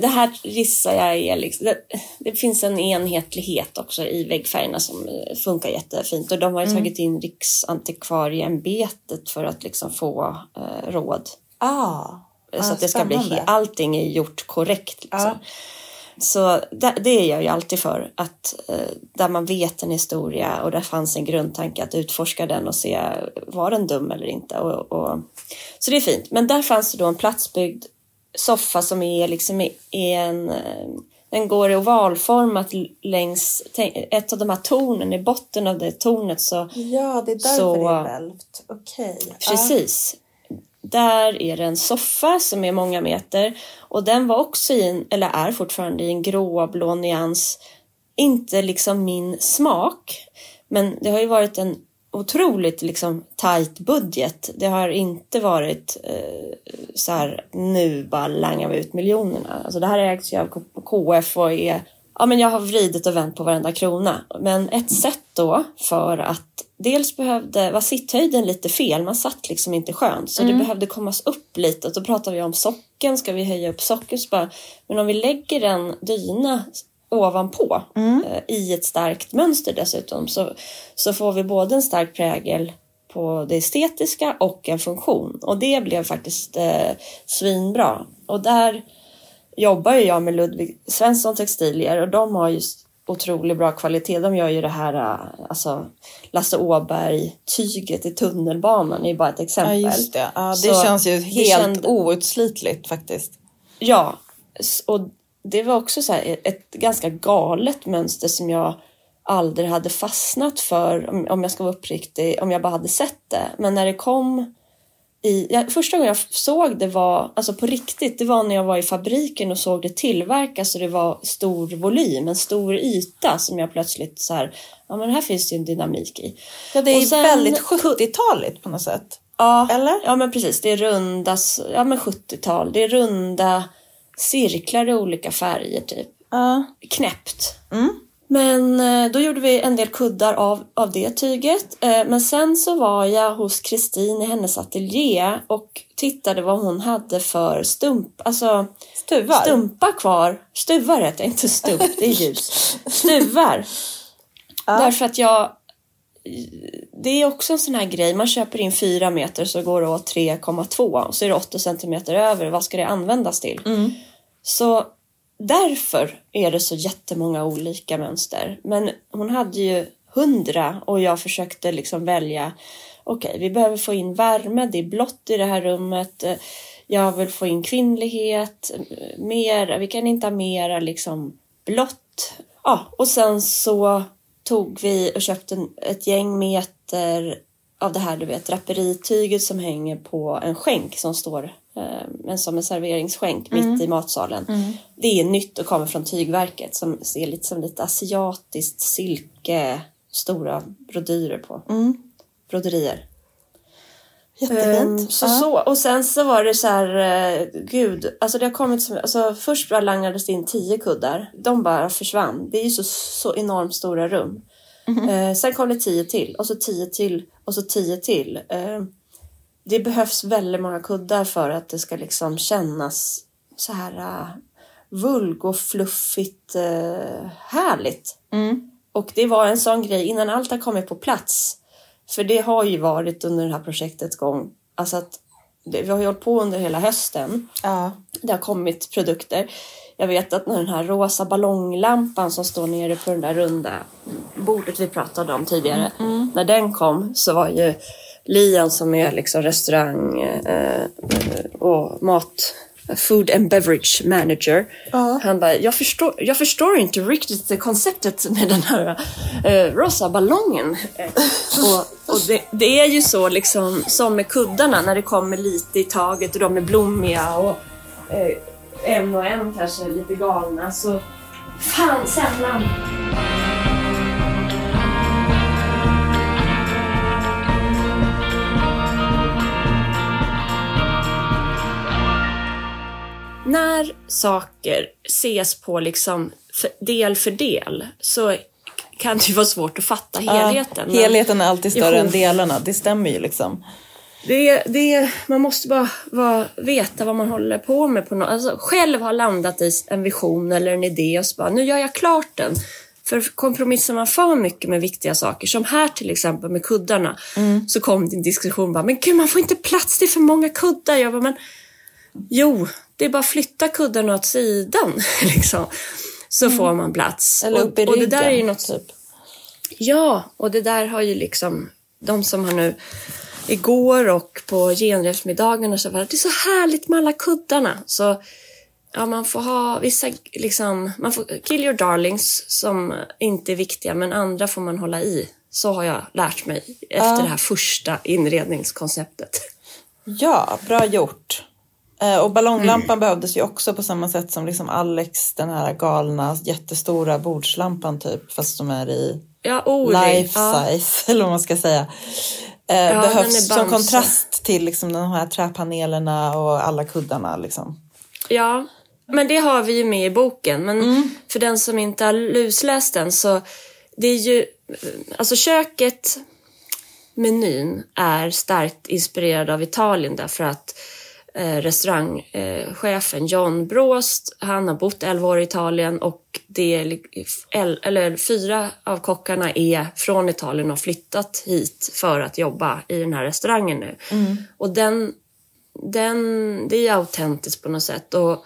det här gissar jag är liksom, det, det, finns en enhetlighet också i väggfärgerna som eh, funkar jättefint och de har ju tagit in Riksantikvarieämbetet för att liksom få eh, råd. Ah, så ah, att det ska bli, allting är gjort korrekt. Liksom. Ja. Så det, det är jag ju alltid för, att eh, där man vet en historia och där fanns en grundtanke att utforska den och se var den dum eller inte. Och, och, så det är fint. Men där fanns det då en platsbyggd soffa som är liksom i, en eh, den går i ovalformat längs ett av de här tornen. I botten av det tornet så Ja, det är därför Så- det är välvt. Okej. Precis. Där är det en soffa som är många meter och den var också i en, eller är fortfarande i en gråblå nyans. Inte liksom min smak, men det har ju varit en otroligt liksom tight budget. Det har inte varit eh, så här nu bara langar vi ut miljonerna. Alltså det här ägs ju av KF och är Ja, men jag har vridit och vänt på varenda krona. Men ett sätt då för att dels behövde, var sitthöjden lite fel, man satt liksom inte skönt. Så det behövde kommas upp lite. Och då pratade vi om socken, ska vi höja upp socken? Så bara, men om vi lägger en dyna ovanpå eh, i ett starkt mönster dessutom så, så får vi både en stark prägel på det estetiska och en funktion. Och det blev faktiskt eh, svinbra. Och där jobbar ju jag med Ludvig Svensson Textilier och de har ju otroligt bra kvalitet. De gör ju det här, äh, alltså Lasse Åberg-tyget i tunnelbanan är bara ett Ja, exempel. just det. Ja, det Så känns ju helt kände- outslitligt faktiskt. Ja, och det var också så ett ganska galet mönster som jag aldrig hade fastnat för om, om jag ska vara uppriktig, om jag bara hade sett det. Men när det kom i, ja, första gången jag såg det var, alltså på riktigt, det var när jag var i fabriken och såg det tillverkas och det var stor volym, en stor yta som jag plötsligt så här, ja men här finns det ju en dynamik i. Ja, det är sen- väldigt 70-taligt på något sätt. Ja, Eller? Ja, men precis. Det är runda, ja men 70-tal. Det är runda cirklar i olika färger typ. Ja. Knäppt. Men eh, då gjorde vi en del kuddar av, av det tyget. Eh, Men sen så var jag hos Kristin i hennes ateljé och tittade vad hon hade för stump, alltså Stuvar? stumpar kvar. Stuvar heter inte stump, det är ljus. (laughs) Stuvar. Därför att jag det är också en sån här grej, man köper in fyra meter så går det åt 3,2 och så är det 8 centimeter över, vad ska det användas till? Så därför är det så jättemånga olika mönster. Men hon hade ju hundra och jag försökte liksom välja, okej vi behöver få in värme, det är blått i det här rummet, jag vill få in kvinnlighet, mer, vi kan inte ha mera liksom blått. Ja, och sen så tog vi och köpte ett gäng meter av det här du vet draperityget som hänger på en skänk som står eh, men som en serveringsskänk mitt i matsalen. Det är nytt och kommer från tygverket som ser lite som lite asiatiskt silke, stora brodyrer på. Broderier. Jättefint. Ehm, så, Ja. så, och sen så var det så här, eh, gud, alltså det har kommit som, alltså först bara langades det in tio kuddar. De bara försvann. Det är ju så, så enormt stora rum. Eh, sen kom det tio till och så tio till och så tio till. Eh, det behövs väldigt många kuddar för att det ska liksom kännas så här uh, vulg och fluffigt uh, härligt. Och det var en sån grej innan allt har kommit på plats. För det har ju varit under det här projektets gång. Alltså att det, vi har ju hållit på under hela hösten. Ja. Det har kommit produkter. Jag vet att när den här rosa ballonglampan som står nere på den där runda bordet vi pratade om tidigare. När den kom så var ju Lian som är liksom restaurang eh, och mat Food and beverage manager. Ja. Han bara, jag förstår, jag förstår inte riktigt konceptet med den här eh, rosa ballongen. (laughs) Och och det, det är ju så liksom som med kuddarna när det kommer lite i taget och de är blommiga och eh, en och en kanske lite galna så fan sällan. När saker ses på liksom del för del så kan det ju vara svårt att fatta helheten. Ja, helheten är alltid större Jo. än delarna, det stämmer ju liksom. Det, det, man måste bara, bara veta vad man håller på med. På något. Alltså, själv ha landat i en vision eller en idé och så bara, nu gör jag klart den. För kompromissar man för mycket med viktiga saker, som här till exempel med kuddarna, mm. så kom det en diskussion bara, men gud man får inte plats, det är för många kuddar. Jag bara, men jo, det är bara att flytta kuddarna åt sidan. (laughs) liksom. Så mm. får man plats. Eller upp i och, ryggen. Och det där är ju något, typ. Ja, och det där har ju liksom de som har nu igår och på genrepsmiddagen och så var det är så härligt med alla kuddarna. Så ja, man får ha vissa, liksom, man får kill your darlings som inte är viktiga, men andra får man hålla i. Så har jag lärt mig efter ja. det här första inredningskonceptet. Ja, bra gjort. Eh, och ballonglampan mm. behövdes ju också på samma sätt som liksom Alex, den här galna jättestora bordslampan typ, fast som är i ja, oh, life ja. size, (laughs) eller vad man ska säga. Eh, ja, behövs som kontrast till liksom de här träpanelerna och alla kuddarna. Liksom. Ja, men det har vi ju med i boken. Men mm. för den som inte har lusläst den så det är ju, alltså köket, menyn är starkt inspirerad av Italien därför att eh, restaurangchefen John Brost, han har bott 11 år i Italien och det är, eller fyra av kockarna är från Italien och har flyttat hit för att jobba i den här restaurangen nu. Mm. Och den, den, det är autentiskt på något sätt. Och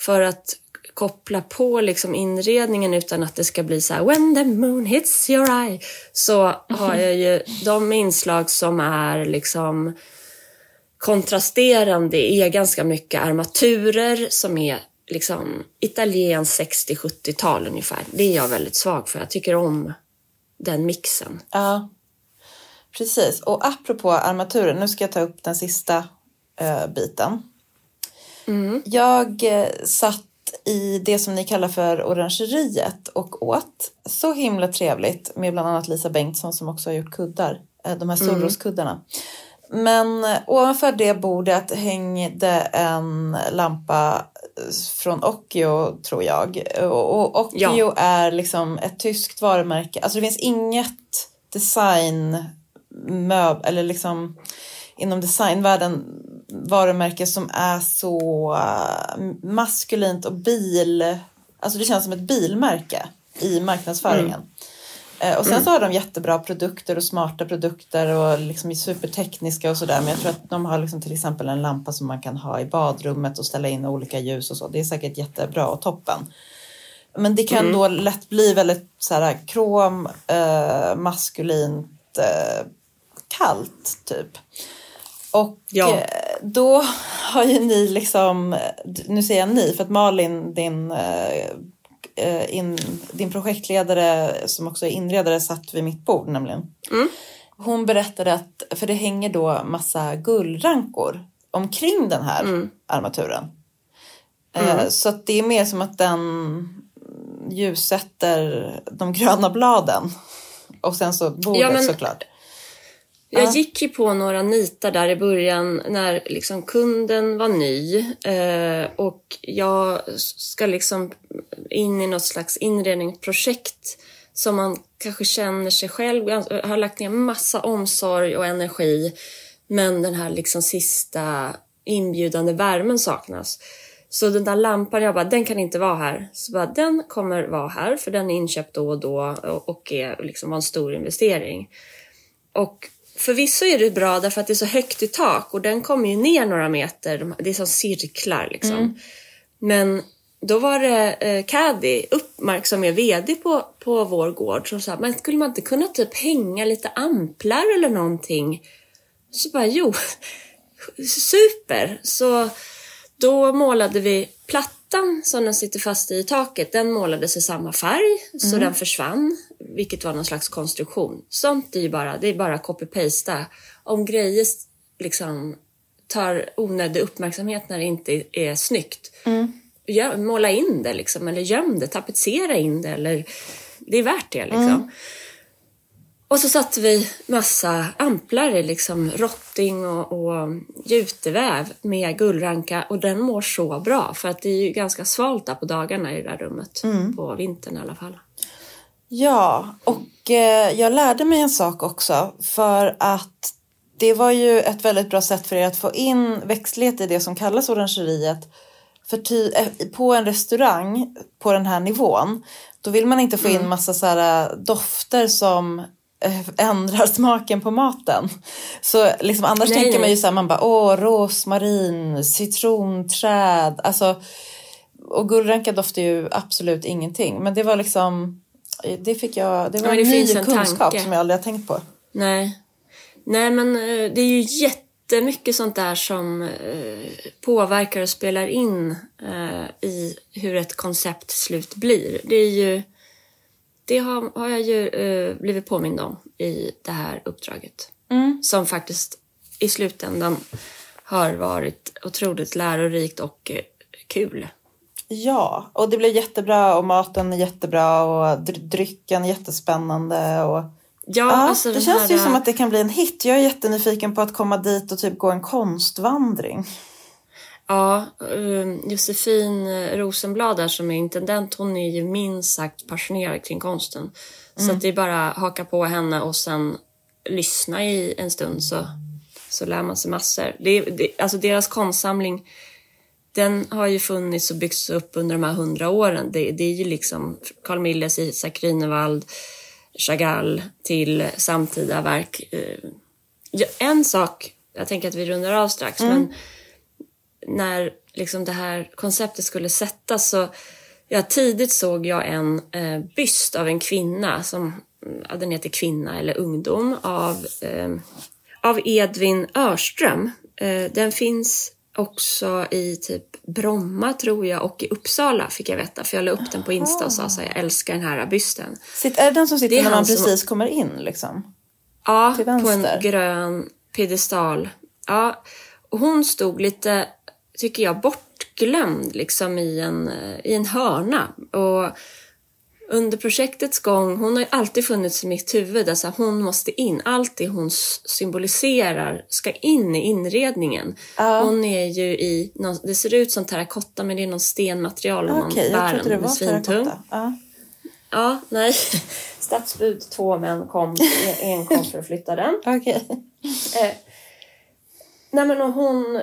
för att koppla på liksom inredningen utan att det ska bli så här When the moon hits your eye så har jag ju de inslag som är liksom kontrasterande är ganska mycket armaturer som är liksom italienskt 60-70-tal ungefär. Det är jag väldigt svag för. Jag tycker om den mixen. Ja, precis. Och apropå armaturer, nu ska jag ta upp den sista uh, biten. Mm. Jag uh, satt i det som ni kallar för orangeriet och åt. Så himla trevligt med bland annat Lisa Bengtsson som också har gjort kuddar. Uh, de här Soros-kuddarna. Men ovanför det bordet hängde en lampa från Occhio tror jag. Och Occhio ja. är liksom ett tyskt varumärke. Alltså det finns inget designmöb eller liksom inom designvärlden varumärke som är så uh, maskulint och bil... Alltså det känns som ett bilmärke i marknadsföringen. Mm. Eh, och sen mm. så har de jättebra produkter och smarta produkter och liksom är supertekniska och sådär. Men jag tror att de har liksom till exempel en lampa som man kan ha i badrummet och ställa in olika ljus och så. Det är säkert jättebra och toppen. Men det kan mm. då lätt bli väldigt så här krom, eh, maskulint, eh, kallt typ. Och ja. Eh, då har ju ni liksom, nu säger jag ni för att Malin, din eh, Eh, in, din projektledare som också är inredare satt vid mitt bord nämligen. Mm. Hon berättade att, för det hänger då massa gullrankor omkring den här mm. armaturen. Eh, mm. Så att det är mer som att den ljussätter de gröna bladen. Och sen så bordet ja, men, såklart. Jag gick ju på några nitar där i början när liksom kunden var ny eh, och jag ska liksom in i något slags inredningsprojekt som man kanske känner sig själv, jag har lagt ner massa omsorg och energi men den här liksom sista inbjudande värmen saknas. Så den där lampan, jag bara, den kan inte vara här. Så bara, den kommer vara här för den är inköpt då och då och är liksom var en stor investering. Och Förvisso är det bra därför att det är så högt i tak och den kommer ju ner några meter. Det är som cirklar liksom. Mm. Men då var det eh, Caddy, Uppmark, som är VD på, på vår gård som sa, men skulle man inte kunna typ hänga lite amplar eller någonting? Så bara, jo, (laughs) super! Så då målade vi plattan som den sitter fast i taket, den målades i samma färg så mm. den försvann, vilket var någon slags konstruktion. Sånt är ju bara, det är bara copy-pasta. Om grejer liksom tar onödig uppmärksamhet när det inte är snyggt, mm. måla in det liksom, eller göm det, tapetsera in det eller det är värt det liksom. Mm. Och så satte vi massa amplar i liksom rotting och, och juteväv med gullranka och den mår så bra för att det är ju ganska svalt där på dagarna i det där rummet. Mm. På vintern i alla fall. Ja, och eh, jag lärde mig en sak också för att det var ju ett väldigt bra sätt för er att få in växtlighet i det som kallas orangeriet. För ty, eh, på en restaurang på den här nivån, då vill man inte få in massa så här, eh, dofter som (laughs) ändrar smaken på maten. Så liksom, annars Nej, tänker man ju så här, man bara åh, rosmarin, citronträd, alltså och gullranka doftar ju absolut ingenting. Men det var liksom, det fick jag, det var men det en ny en kunskap tanke. som jag aldrig har tänkt på. Nej. Nej, men eh, det är ju jättemycket sånt där som eh, påverkar och spelar in eh, i hur ett koncept slut blir. Det är ju... Det har, har jag ju blivit påmind om i det här uppdraget. Som faktiskt i slutändan har varit otroligt lärorikt och kul. Ja, och det blev jättebra och maten är jättebra och dr- drycken jättespännande. Och... Ja, Ja, alltså det känns här, ju som att det kan bli en hit. Jag är jättenyfiken på att komma dit och typ gå en konstvandring. Ja, eh, Josefin Rosenblad där som är intendent, hon är ju minst sagt passionerad kring konsten. Så att det är bara att haka på henne och sen lyssna i en stund så, så lär man sig massor. Det, det, alltså deras konstsamling, den har ju funnits och byggts upp under de här hundra åren. Det, det är ju liksom Carl Milles, Isak Grünewald, Chagall till samtida verk. Eh, En sak, jag tänker att vi rundar av strax, men när liksom det här konceptet skulle sättas så ja, tidigt såg jag en eh, byst av en kvinna som ja, den heter Kvinna eller ungdom av, eh, av Edvin Örström. Eh, den finns också i typ Bromma tror jag och i Uppsala fick jag veta för jag la upp den på Insta och sa så här, jag älskar den här bysten. Sitt, är det den som sitter när man han som- precis kommer in liksom? Ja, på en grön piedestal. Ja, och hon stod lite, tycker jag, bortglömd liksom i en, eh, i en hörna. Och under projektets gång, hon har ju alltid funnits i mitt huvud, alltså hon måste in. Allt det hon symboliserar ska in i inredningen. Hon är ju i, det ser ut som terrakotta men det är någon stenmaterial om Okej, man bär trodde det den. var Den svintung. Ja. Ja, nej. (laughs) Stadsbud, två män kom, en kom för att flytta den. Okej. Eh, nej men hon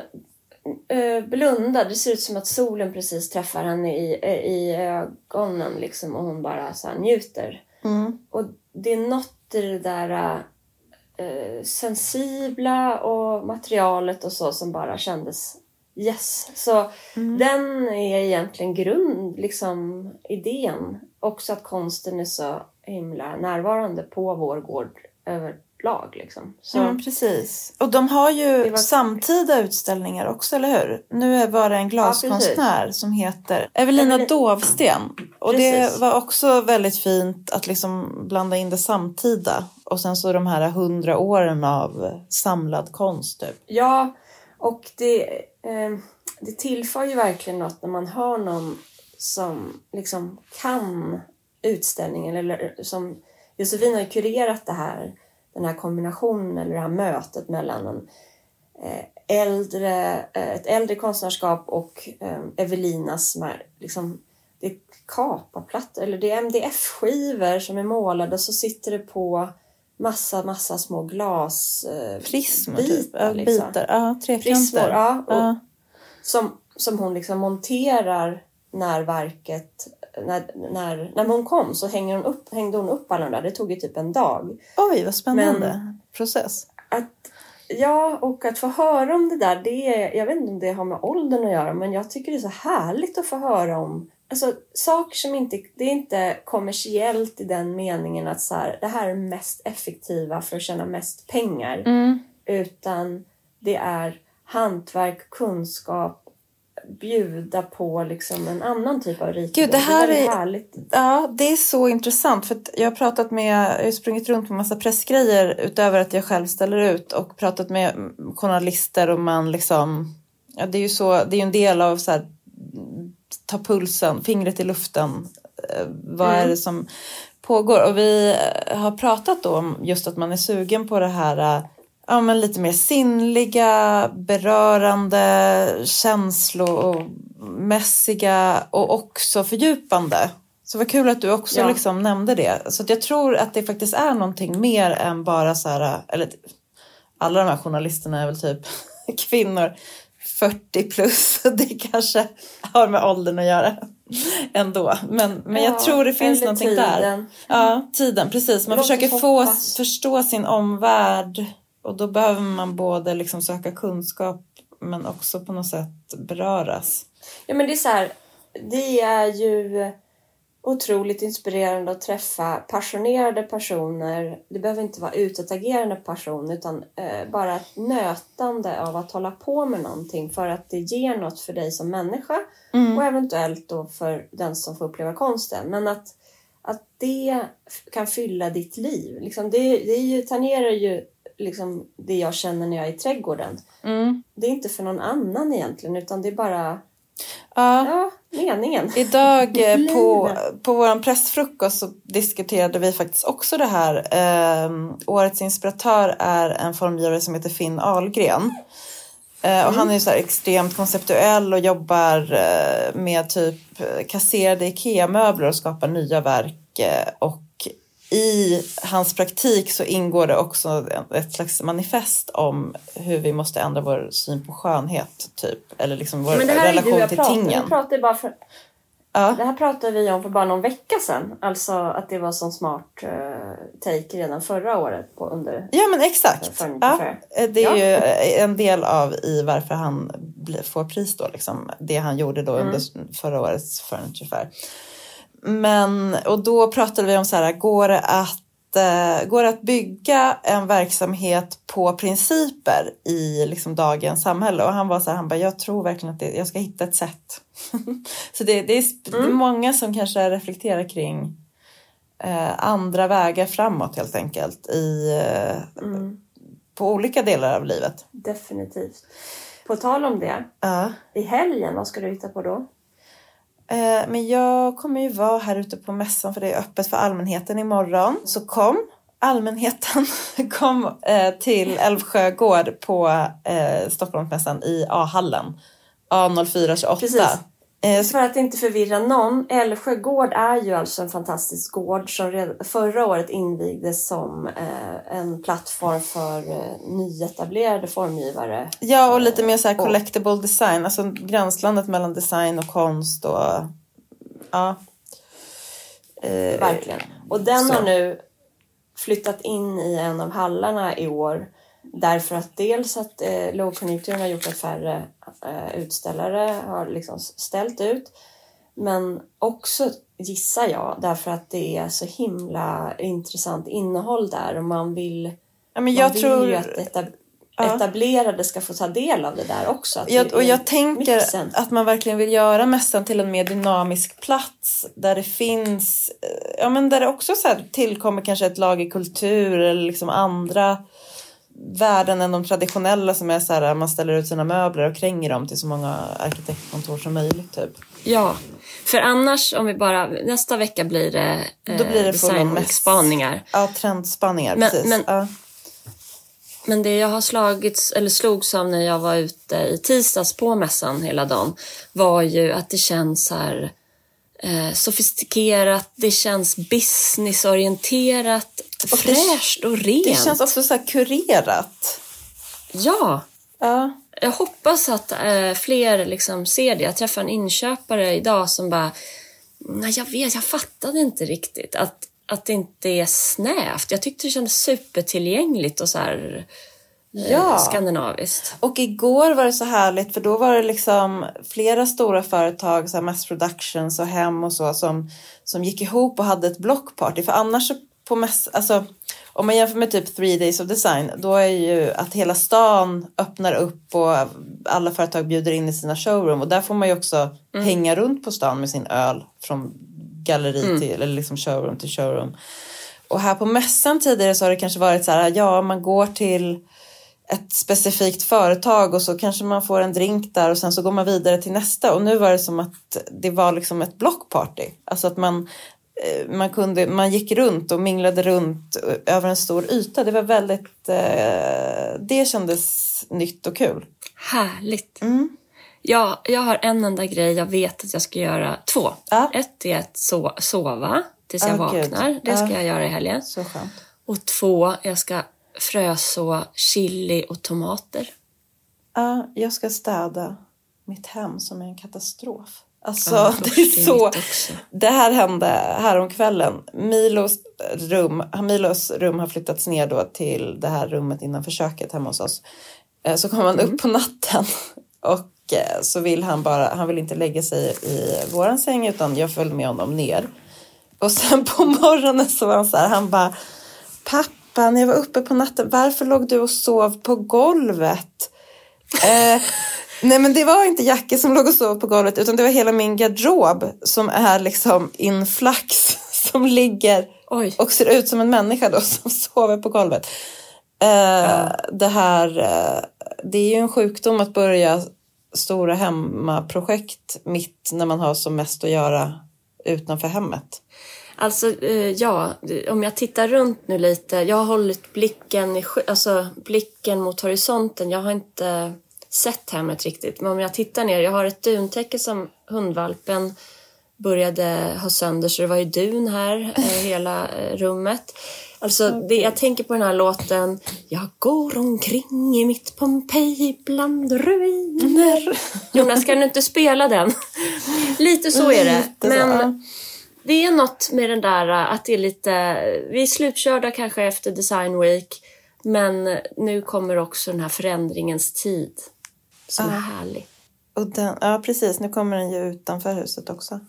blundar. Det ser ut som att solen precis träffar henne i, eh, i ögonen liksom och hon bara så njuter. Mm. Och det är något i det där eh, sensibla och materialet och så som bara kändes yes. Så den är egentligen grund, liksom idén. Också att konsten är så himla närvarande på vår gård överlag liksom. Så, Mm, precis. Och de har ju Det var- samtida utställningar också, eller hur? Nu var det en glaskonstnär som heter Evelina Evelin- Dovsten. Och det Precis. var också väldigt fint att liksom blanda in det samtida. Och sen så de här hundra åren av samlad konst. Typ. Ja, och det, eh, det tillför ju verkligen något när man hör någon som liksom kan utställningen eller som Josefin har kurerat det här, den här kombinationen eller det här mötet mellan en eh, äldre, eh, ett äldre konstnärskap och eh, Evelinas liksom det är kapaplattor eller det är MDF-skivor som är målade så sitter det på massa, massa små glas Prismer bitar, typ. Liksom. bitar. Ja, trekanter. Prismor, ja. Och Ja. Som, som hon liksom monterar när verket... När, när, när hon kom så hänger hon upp, hängde hon upp alla de där. Det tog ju typ en dag. Oj, vad spännande process. Att, ja, och att få höra om det där, det jag vet inte om det har med åldern att göra, men jag tycker det är så härligt att få höra om alltså, saker som inte, det är inte kommersiellt i den meningen att så här, det här är mest effektiva för att tjäna mest pengar. Utan det är hantverk, kunskap, bjuda på liksom en annan typ av rikedom. Gud, det här är väldigt är- härligt. Ja, det är så intressant. För jag har pratat med, jag har sprungit runt på massa pressgrejer utöver att jag själv ställer ut och pratat med mm, journalister och man liksom, ja det är ju så, det är en del av så här, ta pulsen, fingret i luften. Eh, Vad är det som pågår? Och vi eh, har pratat då om just att man är sugen på det här eh, ja, men lite mer sinnliga, berörande, känslomässiga och också fördjupande. Så vad kul att du också Ja. liksom nämnde det. Så jag tror att det faktiskt är någonting mer än bara så här, eller alla de här journalisterna är väl typ (laughs) kvinnor 40 plus. (laughs) Det kanske har med åldern att göra (laughs) ändå. Men, men jag Ja, tror det finns någonting där. tiden. Ja, tiden, precis. Man Låt försöker få, förstå sin omvärld och då behöver man både liksom söka kunskap men också på något sätt beröras. Ja men det är så här, det är ju otroligt inspirerande att träffa passionerade personer. Det behöver inte vara utåtagerande person utan eh, bara ett nötande av att hålla på med någonting för att det ger något för dig som människa och eventuellt då för den som får uppleva konsten. Men att, att det kan fylla ditt liv. Liksom det, det är ju, tangerar ju liksom det jag känner när jag är i trädgården. Det är inte för någon annan egentligen utan det är bara Ja, Ja, meningen. Idag eh, (laughs) på, på vår pressfrukost så diskuterade vi faktiskt också det här. Eh, årets inspiratör är en formgivare som heter Finn Ahlgren. Eh, och han är ju så extremt konceptuell och jobbar eh, med typ kasserade IKEA-möbler och skapar nya verk. Och i hans praktik så ingår det också ett slags manifest om hur vi måste ändra vår syn på skönhet, typ. Eller liksom vår Men det här är ju relation till pratar, tingen. vi pratar bara för, Ja. Det här pratade vi om för bara någon vecka sedan. Alltså att det var sån smart uh, take redan förra året på under... Ja men exakt. Ja, eh, det är Ja. ju en del av i varför han får pris då. Liksom, det han gjorde då under förra årets Furniture Fair. Men, och då pratade vi om så här, går det att, eh, går det att bygga en verksamhet på principer i liksom, dagens samhälle? Och han var så här, han bara, jag tror verkligen att det, jag ska hitta ett sätt. (laughs) så det, det, är, det är många som kanske reflekterar kring eh, andra vägar framåt helt enkelt i, eh, på olika delar av livet. Definitivt. På tal om det. Ja. I helgen, vad ska du hitta på då? Eh, men jag kommer ju vara här ute på mässan för det är öppet för allmänheten imorgon. Så kom allmänheten (laughs) kom eh, till Älvsjö gård på eh, Stockholmsmässan i A-hallen. A0428. Precis. Eh, För att inte förvirra någon. Älvsjö gård är ju alltså en fantastisk gård som förra året invigdes som eh, en plattform för eh, nyetablerade formgivare. Ja, och lite mer så här collectible design. Alltså gränslandet mellan design och konst och ja. Verkligen. Och den så. har nu flyttat in i en av hallarna i år. Därför att dels att eh, lågkonjunkturen har gjort att färre eh, utställare har liksom ställt ut. Men också gissar jag därför att det är så himla intressant innehåll där och man vill, ja, men man jag vill tror... ju att Ja. etablerade ska få ta del av det där också. Att Jag, och jag tänker mixen. att man verkligen vill göra mässan till en mer dynamisk plats där det finns, eh, ja men där det också så tillkommer kanske ett lager kultur eller liksom andra värden än de traditionella som är så här man ställer ut sina möbler och kränger dem till så många arkitektkontor som möjligt typ. Ja, för annars om vi bara, nästa vecka blir det, eh, Då blir det designspaningar. Ja, trendspaningar, Men- precis. men- ja. Men det jag har slagits, eller slogs av när jag var ute i tisdags på mässan hela dagen var ju att det känns så här eh, sofistikerat, det känns businessorienterat, det- fräscht och rent. Det känns också så här kurerat. Ja, Ja. jag hoppas att eh, fler liksom ser det. Jag träffade en inköpare idag som bara, nej jag vet, jag fattade inte riktigt att, att det inte är snävt. Jag tyckte det kändes supertillgängligt och så här Ja. skandinaviskt. Och igår var det så härligt för då var det liksom flera stora företag, så här Mass Productions och Hem och så, som, som gick ihop och hade ett blockparty. För annars på mäss, alltså om man jämför med typ Three Days of Design, då är ju att hela stan öppnar upp och alla företag bjuder in i sina showroom och där får man ju också hänga runt på stan med sin öl från galleri till, eller liksom showroom till showroom. Och här på mässan tidigare så har det kanske varit så här, ja man går till ett specifikt företag och så kanske man får en drink där och sen så går man vidare till nästa. Och nu var det som att det var liksom ett blockparty. Alltså att man, eh, man, kunde, man gick runt och minglade runt över en stor yta. Det var väldigt, eh, det kändes nytt och kul. Härligt. Mm. Ja, jag har en enda grej jag vet att jag ska göra. Två. Ja. Ett är att so- sova tills jag gud. vaknar. Det ska Ja. jag göra i helgen. Så skönt. Och två, jag ska fröså chili och tomater. Ja, jag ska städa mitt hem som är en katastrof. Alltså, Ja, (laughs) det är så... också. Det här hände häromkvällen. Milos rum, Milos rum har flyttats ner då till det här rummet innanför köket hemma hos oss. Eh, Så kommer han Mm. upp på natten (laughs) och eh, så vill han bara, han vill inte lägga sig i våran säng utan jag följde med honom ner. Och sen på (laughs) morgonen så var han så här, han bara Pappa, när jag var uppe på natten, varför låg du och sov på golvet? (laughs) Eh, nej men det var inte Jacke som låg och sov på golvet utan det var hela min garderob som är liksom inflax (laughs) som ligger Oj. och ser ut som en människa då (laughs) som sover på golvet. Eh, Det här, eh, det är ju en sjukdom att börja stora hemmaprojekt mitt när man har som mest att göra utanför hemmet. Alltså, eh, ja, om jag tittar runt nu lite. Jag har hållit blicken, i, alltså, blicken mot horisonten. Jag har inte sett hemmet riktigt. Men om jag tittar ner, jag har ett duntäcke som hundvalpen började ha sönder så det var ju dun här, eh, (laughs) hela eh, rummet. Alltså, det, jag tänker på den här låten Jag går omkring i mitt Pompeji bland ruiner. (laughs) Jonas, kan du inte spela den? (laughs) Lite så är det. Men. Det är något med den där äh, att det är lite... Vi är slutkörda kanske efter Design Week. Men nu kommer också den här förändringens tid. Som är härlig. Och den, ja, precis. Nu kommer den ju utanför huset också.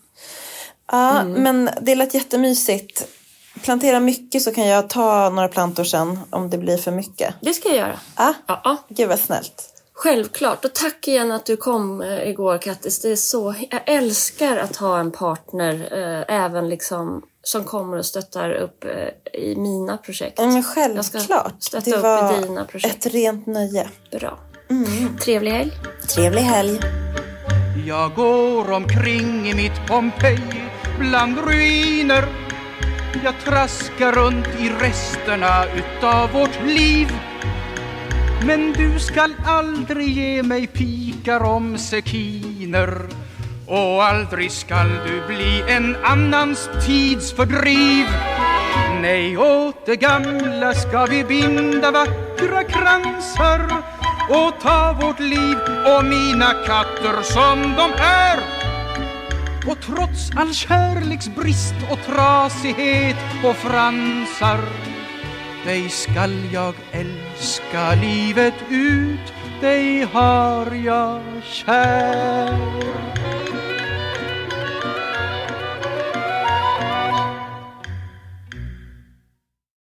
Ja, men det lät jättemysigt. Plantera mycket så kan jag ta några plantor sen om det blir för mycket. Det ska jag göra. Ja, Ja, ja. gud vad snällt. Självklart. Och tack igen att du kom eh, igår Kattis. Det är så... Jag älskar att ha en partner eh, även liksom som kommer och stöttar upp eh, i mina projekt. Ja, men Jag ska självklart. stötta Det upp var i dina projekt. ett rent nöje. Bra. Trevlig helg. Trevlig helg. Jag går omkring i mitt Pompeji bland ruiner Jag traskar runt i resterna utav vårt liv men du skall aldrig ge mig pikar om sekiner. Och aldrig skall du bli en annans tidsfördriv Nej, åt det gamla ska vi binda vackra kransar och ta vårt liv och mina katter som de är. Och trots all kärleksbrist och trasighet och fransar dig skall jag älska livet ut, dig har jag kär.